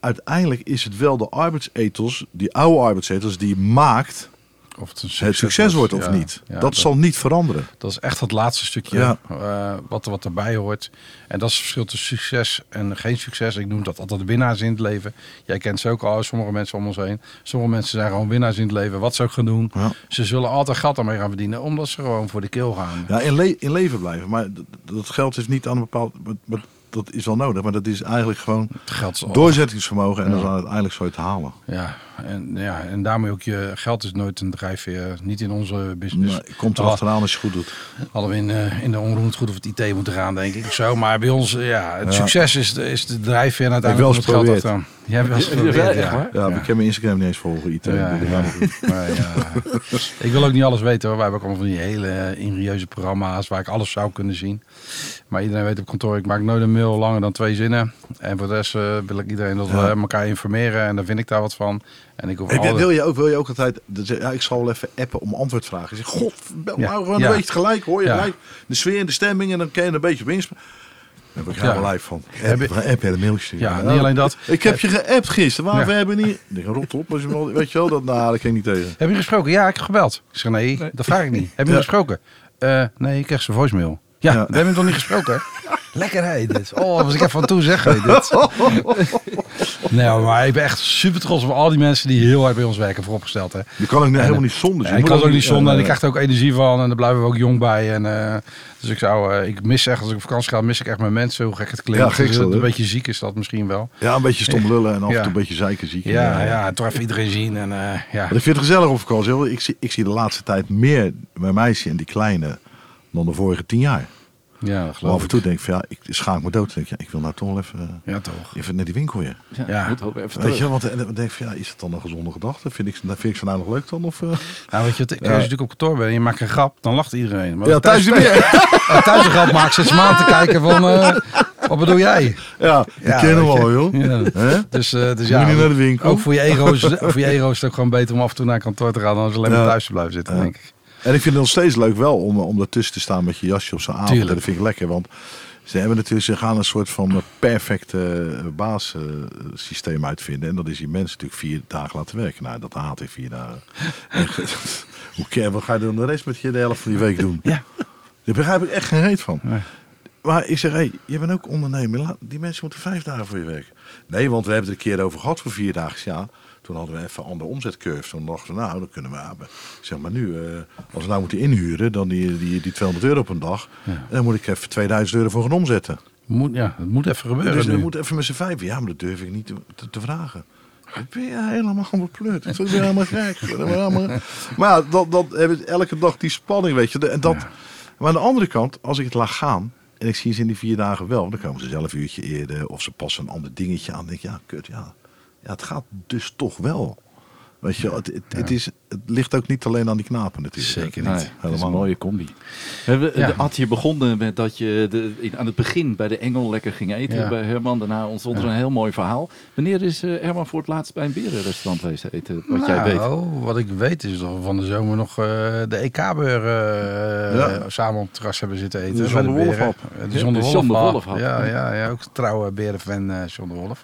uiteindelijk is het wel de arbeidsethos, die oude arbeidsethos, die maakt Of het, een het succes wordt of Ja, niet. ja, dat, zal niet veranderen. Dat is echt het laatste stukje Ja. eh, wat, wat erbij hoort. En dat is het verschil tussen succes en geen succes. Ik noem dat altijd winnaars in het leven. Jij kent ze ook al, sommige mensen om ons heen. Sommige mensen zijn gewoon winnaars in het leven. Wat ze ook gaan doen. Ze zullen altijd geld ermee gaan verdienen. Omdat ze gewoon voor de keel gaan. Ja, in, le- in leven blijven. Maar dat geld is niet aan een bepaald... maar- dat is wel nodig, maar dat is eigenlijk gewoon Het geld is doorzettingsvermogen. En is uiteindelijk zo te halen. Ja, en, ja, en daarmee ook je geld is nooit een drijfveer. Niet in onze business. Nee, komt er achteraan als je het goed doet. Hadden we in, eh, in de onroerend goed of het IT moeten gaan, denk ik. Of zo. Maar bij ons, ja, het Ja. succes is de, is de drijfveer. En Ik uiteindelijk het eens geld achteraan. Jij hebt wel eens Ja, geprobeerd, ja. waar? Ja, maar ik heb mijn Instagram niet eens volgen. IT. Ja, ja. Maar ja, ik wil ook niet alles weten hoor. Wij hebben ook allemaal van die hele eh, ingenieuze programma's waar ik alles zou kunnen zien. Maar iedereen weet op kantoor, ik maak nooit een mail langer dan twee zinnen. En voor de rest eh, wil ik iedereen dat we elkaar informeren en dan vind ik daar wat van. En ik hoef Heb wil, je ook, wil je ook altijd... je- Ja, ik zal wel even appen om antwoord vragen. Ik zeg, god, bel nou gewoon een beetje gelijk. Hoor je Ja. gelijk de sfeer en de stemming. En dan kan je een beetje inspelen. Daar heb ik Ja. helemaal live van. Heb je- app en een mailtje. Ja, niet alleen dat. Ik heb je geappt gisteren. Waar Ja. we hebben niet... Ik rot op. Als je weet je wel, dat, nou, dat ik niet tegen. Heb je gesproken? Ja, ik heb gebeld. Ik zeg nee, dat vraag ik niet. Heb je gesproken? Eh, nee, ik kreeg zijn voicemail. Ja, Ja. we hebben hem toch niet gesproken? Lekker hé, dit. Oh, was ik even van toe zeggen. Dit. Nou, maar ik ben echt super trots op al die mensen die heel hard bij ons werken vooropgesteld. Hè. Je kan ook niet- helemaal niet zonder. Ja, Je ik moet kan het ook niet ja, zonder en ja. ik krijg er ook energie van en daar blijven we ook jong bij. En, eh, dus ik zou, eh, ik mis echt, als ik op vakantie ga, mis ik echt mijn mensen, hoe gek het klinkt. Ja, gek is Dus, dat, een hè? beetje ziek is dat misschien wel. Ja, een beetje stom lullen en af en Ja. toe een beetje zeiken ziek. Ja, ja, toch even iedereen zien en eh, ja. Maar ik vind het gezellig op vakantie. Ik zie, ik zie de laatste tijd meer mijn meisje en die kleine dan de vorige tien jaar. Ja, dat Maar geloof af en ik. toe denk ik van ja, ik schaam me dood. Denk ik, ja, ik wil nou toch wel even, eh, Ja, toch. even naar die winkel weer. Ja, Ja. moet ook even Weet terug. je, want eh, dan denk ik van ja, is het dan een gezonde gedachte? Vind ik, vind ik ze nou nog leuk dan? Of, eh? Nou, weet je, als je Ja. natuurlijk op kantoor bent en je maakt een grap, dan lacht iedereen. Maar Ja, thuis je niet meer. thuis, thuis een grap maakt, zit ze me aan te kijken van, eh, wat bedoel jij? Ja, die Ja, kennen we weet al, joh. Ja. Dus, eh, dus ja, niet naar de winkel? ook voor je, ego is, voor je ego is het ook gewoon beter om af en toe naar kantoor te gaan dan als alleen maar Ja. thuis te blijven zitten, Ja. denk ik. En ik vind het nog steeds leuk wel om, om ertussen te staan met je jasje op zo'n avond. Tuurlijk. Dat vind ik lekker, want ze hebben natuurlijk, ze gaan een soort van perfecte baassysteem uitvinden. En dat is die mensen natuurlijk vier dagen laten werken. Nou, dat haat ik vier dagen. En, Hoe ken- wat ga je dan de rest met je de helft van die week doen? Ja. Daar begrijp ik echt geen reet van. Nee. Maar ik zeg, hé, je bent ook ondernemer. Die mensen moeten vijf dagen voor je werken. Nee, want we hebben het er een keer over gehad voor vier dagen. Ja, toen hadden we even een andere omzetcurve. Toen dachten we, nou, dan kunnen we hebben. Zeg maar nu, eh, als we nou moeten inhuren, dan die, die, die 200 euro op een dag. Dan moet ik even 2000 euro voor gaan omzetten. Moet, ja, het moet even gebeuren Dus we nu. moeten even met z'n vijf. Ja, maar dat durf ik niet te, te, te vragen. Ik ben je helemaal bepleurd. Ik ben helemaal gek. Maar ja, dat, dat hebben we elke dag die spanning, weet je. En dat, Ja. Maar aan de andere kant, als ik het laat gaan en ik zie ze in die vier dagen wel, dan komen ze zelf een uurtje eerder of ze passen een ander dingetje aan. Dan denk ik, ja, kut, ja. Het gaat dus toch wel. Weet je, het, het, het, is, het ligt ook niet alleen aan die knapen natuurlijk. Zeker Nee, niet. het is een Helemaal. mooie combi. We, Ja. Ad, je begon met dat je de, in- aan het begin bij de Engel lekker ging eten Ja. bij Herman. Daarna ontstond er Ja. een heel mooi verhaal. Wanneer is eh, Herman voor het laatst bij een berenrestaurant geweest eten? Wat jij weet. Nou, wat ik weet is dat we van de zomer nog eh, de EK-burger eh, Ja. samen op het terras hebben zitten eten. De John de. Eh, De Ja, John de de Wolf, John de hap. Wolf hap. Ja, ja, ja, ook trouwe berenfan eh John de Wolf.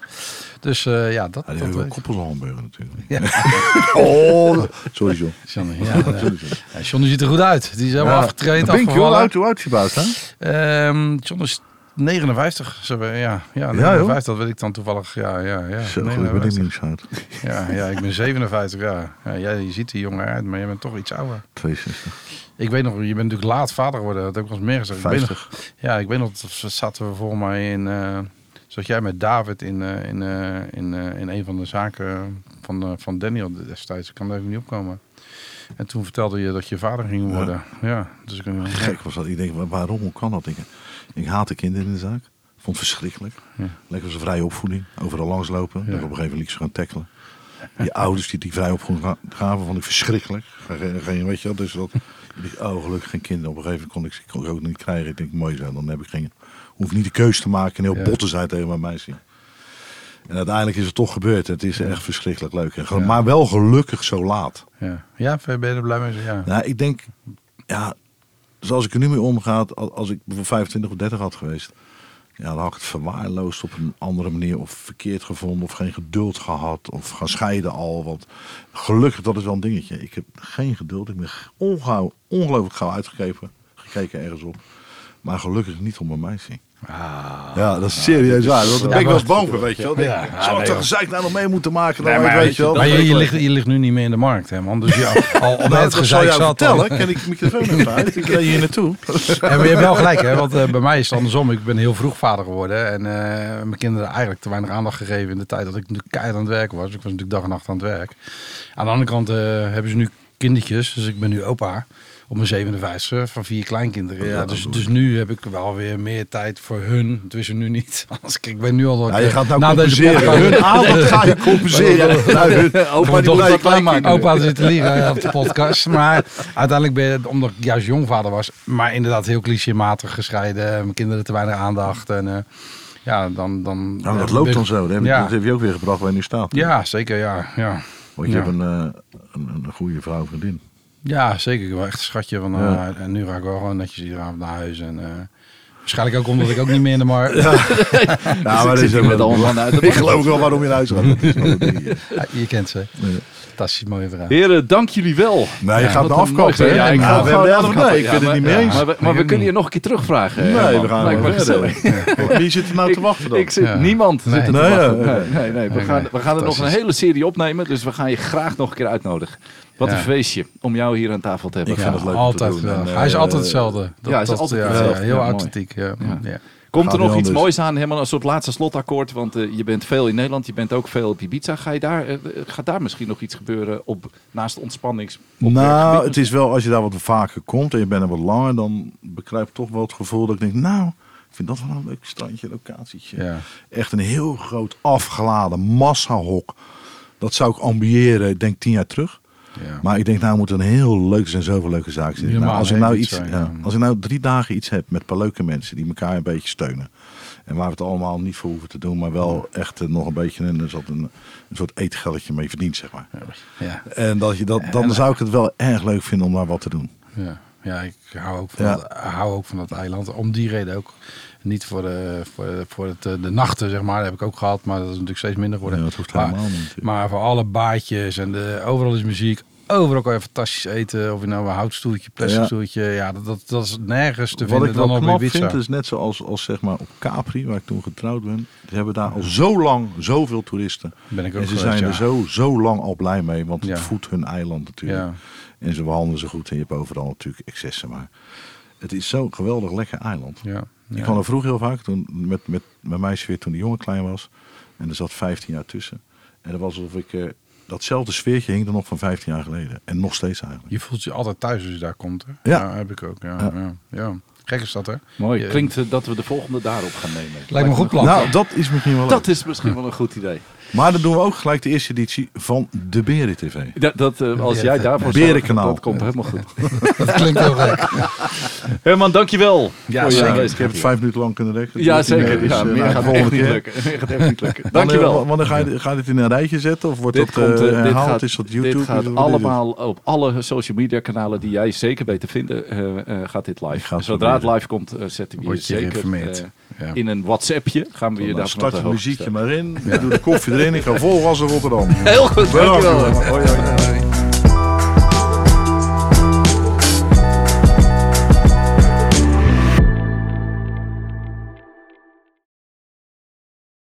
Dus eh, ja, dat, Ja, die dat hebben wel weet hamburger natuurlijk. Ja. Oh, sorry John. John, ja, ja. Ja, John ziet er goed uit. Die is helemaal afgetraind, Ben je, hoe afgevallen. oud, hoe oud is je baas, hè? Ehm, John is 59. Zo, ja, ja, joh. 59, dat weet ik dan toevallig. Ja, ja, ja. Zo, goed, ik ben ik 59. niet zo oud. Ja, ja, ik ben 57, ja. ja jij, je ziet er jonger uit, maar je bent toch iets ouder. 62. Ik weet nog, je bent natuurlijk laat vader geworden. Dat heb ik wel eens meer gezegd. Ik weet nog, 50. ja, ik weet nog, zaten we volgens mij in... eh zat jij met David in, eh, in, eh, in, eh, in een van de zaken van, eh, van Daniel destijds. Ik kan er even niet opkomen. En toen vertelde je dat je vader ging worden. Ja, dus ik... Gek was dat. Ik denk, wa- waarom, hoe kan dat? Ik, ik haat de kinderen in de zaak. Vond het verschrikkelijk. Ja. Lekker een vrije opvoeding. Overal langslopen. Ja. Op een gegeven moment ze gaan tackelen. Die ouders die die vrije opvoeding ga- gaven, vond ik verschrikkelijk. Geen, geen, weet je wel, dus dat... Oh, gelukkig geen kinderen. Op een gegeven moment kon ik, ik ook niet krijgen. Ik denk, mooi zo. Dan heb ik geen... Hoef niet de keuze te maken en heel Ja. bot te zijn tegen mijn meisje. En uiteindelijk is het toch gebeurd. Het is echt verschrikkelijk leuk. En. Maar wel gelukkig zo laat. Ja, ja ben je er blij mee? Ja. Nou, ik denk, ja, zoals ik er nu mee omga, al- als ik bijvoorbeeld 25 of 30 had geweest, Ja, dan had ik het verwaarloosd op een andere manier. Of verkeerd gevonden. Of geen geduld gehad. Of gaan scheiden al. Want gelukkig, dat is wel een dingetje. Ik heb geen geduld. Ik ben ongelooflijk gauw uitgekeken gekeken ergens op. Maar gelukkig niet om mijn meisje. Ah. Ja, dat is serieus waar. Daar ben ik wel eens bang voor, weet je wel. Ja, Ja, Zou ik nee, joh. gezeik nou nog mee moeten maken? Nee, maar, weet je wel. maar je, ligt, je ligt nu niet meer in de markt, hè, man. Dus ja, al, Nou, het gezeik zat... vertellen. Ken ik de microfoon even uit. Ik reed hier naartoe. Ja, maar je hebt wel gelijk, hè? Want eh, bij mij is het andersom. Ik ben heel vroeg vader geworden. En eh, mijn kinderen eigenlijk te weinig aandacht gegeven in de tijd dat ik natuurlijk keihard aan het werken was. Ik was natuurlijk dag en nacht aan het werk. Aan de andere kant eh, hebben ze nu kindertjes. Dus ik ben nu opa op mijn 57 van vier kleinkinderen. Ja, dus, dus nu heb ik wel weer meer tijd voor hun. Tenminste nu niet. Anders, kijk, ik ben nu al... Ja, je gaat nou na deze compenseren. podcast- Hun aandacht ga je compenseren. Nou, Opa, die dat klaarmaken. Opa zit te liegen op de podcast. Maar uiteindelijk ben je, omdat ik juist jongvader was, maar inderdaad heel clichématig gescheiden. Mijn kinderen te weinig aandacht. En eh, ja, dan... dan Nou, dat loopt dan zo. Dat heb, je- Ja. dat heb je ook weer gebracht waar je nu staat. Ja, zeker, ja. Ja, Want je Ja. hebt een, eh, een, een goede vrouw, vriendin. Ja zeker. Ik wel echt een schatje. Van, Ja. eh, en nu ga ik wel gewoon netjes iedere avond naar huis. En, eh, waarschijnlijk ook omdat ik ook niet meer in de markt... Ja, maar ik zit hier met allemaal uit Ik geloof wel waarom je naar huis gaat. Dat is. Ja, je kent ze. Nee. Fantastisch mooie vrouw. Heren, dank jullie wel. Nee, je Ja, gaat een afkopen. mooi- hè? Ja, ik ga we nee, ik ben het niet mee eens. Maar we, maar we kunnen je nog een keer terugvragen. Nee, we gaan Lijkt me verder. gezellig. Wie zit er nou te wachten dan? Ik zit, Ja. Niemand Nee. zit er te wachten. Nee, nee, nee. We, Nee, gaan, nee. we gaan er nog een hele serie opnemen. Dus we gaan je graag nog een keer uitnodigen. Wat Ja. een feestje om jou hier aan tafel te hebben. Ik vind het leuk om te altijd doen. wel. En, Hij is eh, altijd hetzelfde. Dat, ja, hij is dat- altijd ja, hetzelfde. ja, heel authentiek. Ja. Ja. Ja. Komt Gaat er nog iets anders. moois aan, helemaal een soort laatste slotakkoord? Want eh, je bent veel in Nederland, je bent ook veel op Ibiza. Ga je daar, eh, gaat daar misschien nog iets gebeuren op, naast ontspannings? op Nou, het is wel, als je daar wat vaker komt en je bent er wat langer, dan bekruipt toch wel het gevoel dat ik denk, nou, ik vind dat wel een leuk strandje, locatietje. Ja. Echt een heel groot afgeladen massahok. Dat zou ik ambiëren, ik denk tien jaar terug. Ja. Maar ik denk, nou moet een heel leuk zijn, zoveel leuke zaken zitten. Nou, als, ik nou iets, zijn, ja. als ik nou drie dagen iets heb met een paar leuke mensen die elkaar een beetje steunen. En waar we het allemaal niet voor hoeven te doen, maar wel echt eh, nog een beetje een, een, soort- een, een soort eetgelletje mee verdient, zeg maar. Ja. En dat je dat, dan zou ik het wel erg leuk vinden om daar wat te doen. Ja. ja, ik hou ook, van dat, hou ook van dat eiland. Om die reden ook. Niet voor, de, voor, voor het, eh, de nachten, zeg maar. Dat heb ik ook gehad, maar dat is natuurlijk steeds minder geworden. Ja, dat hoeft maar, helemaal niet. maar voor alle baadjes en de, overal is muziek. Overal kan je fantastisch eten. Of je nou een houtstoeltje, plastic Ja. stoeltje. Ja, dat, dat, dat is nergens te Wat vinden ik dan op Ibiza. vind, is net zoals als zeg maar op Capri, waar ik toen getrouwd ben. Die hebben daar al zo lang zoveel toeristen. Ben ik ook En ze geweest, zijn ja. er zo, zo lang al blij mee, want het voedt hun eiland natuurlijk. Ja. En ze behandelen ze goed en je hebt overal natuurlijk excessen. Maar het is zo'n geweldig lekker eiland. Ja. Ik kwam er vroeger heel vaak, toen, met, met mijn meisje weer toen die jongen klein was. En er zat 15 jaar tussen. En dat was alsof ik, eh, datzelfde sfeertje hing er nog van 15 jaar geleden. En nog steeds eigenlijk. Je voelt je altijd thuis als je daar komt. Hè? Ja. heb ik ook. Ja, Ja. ja. Ja, Gek is dat, hè? Mooi. Je- Klinkt eh, dat we de volgende daarop gaan nemen. Lijkt me een goed plan. Nou, dat is misschien wel leuk. Dat is misschien wel een goed idee. Maar dan doen we ook gelijk de eerste editie van de Beren TV. Dat, dat, eh, als jij daarvoor Berenkanaal. zorgt, dat komt helemaal goed. Dat klinkt heel gek. Herman, dankjewel. Ja, zeker. ik heb het vijf minuten lang kunnen rekken. Ja, zeker. meer, Ja, eh, meer nou, gaat echt niet lukken. Meer gaat echt niet lukken. Dankjewel. wanneer ga je, ga je dit in een rijtje zetten? Of wordt Dit, dat komt, eh, dit, herhaald? gaat, is dat YouTube? dit gaat allemaal op alle social media kanalen die jij zeker weet te vinden, eh, eh, gaat dit live. Ik ga het Zodra het live komt, zetten we je Word je zeker geïnformeerd. Ja. in een WhatsAppje. Gaan we je daarvan start het muziekje maar in. Ik doe de koffie erin. Ik ga vol gas naar Rotterdam. Heel goed, Bedankt. dankjewel.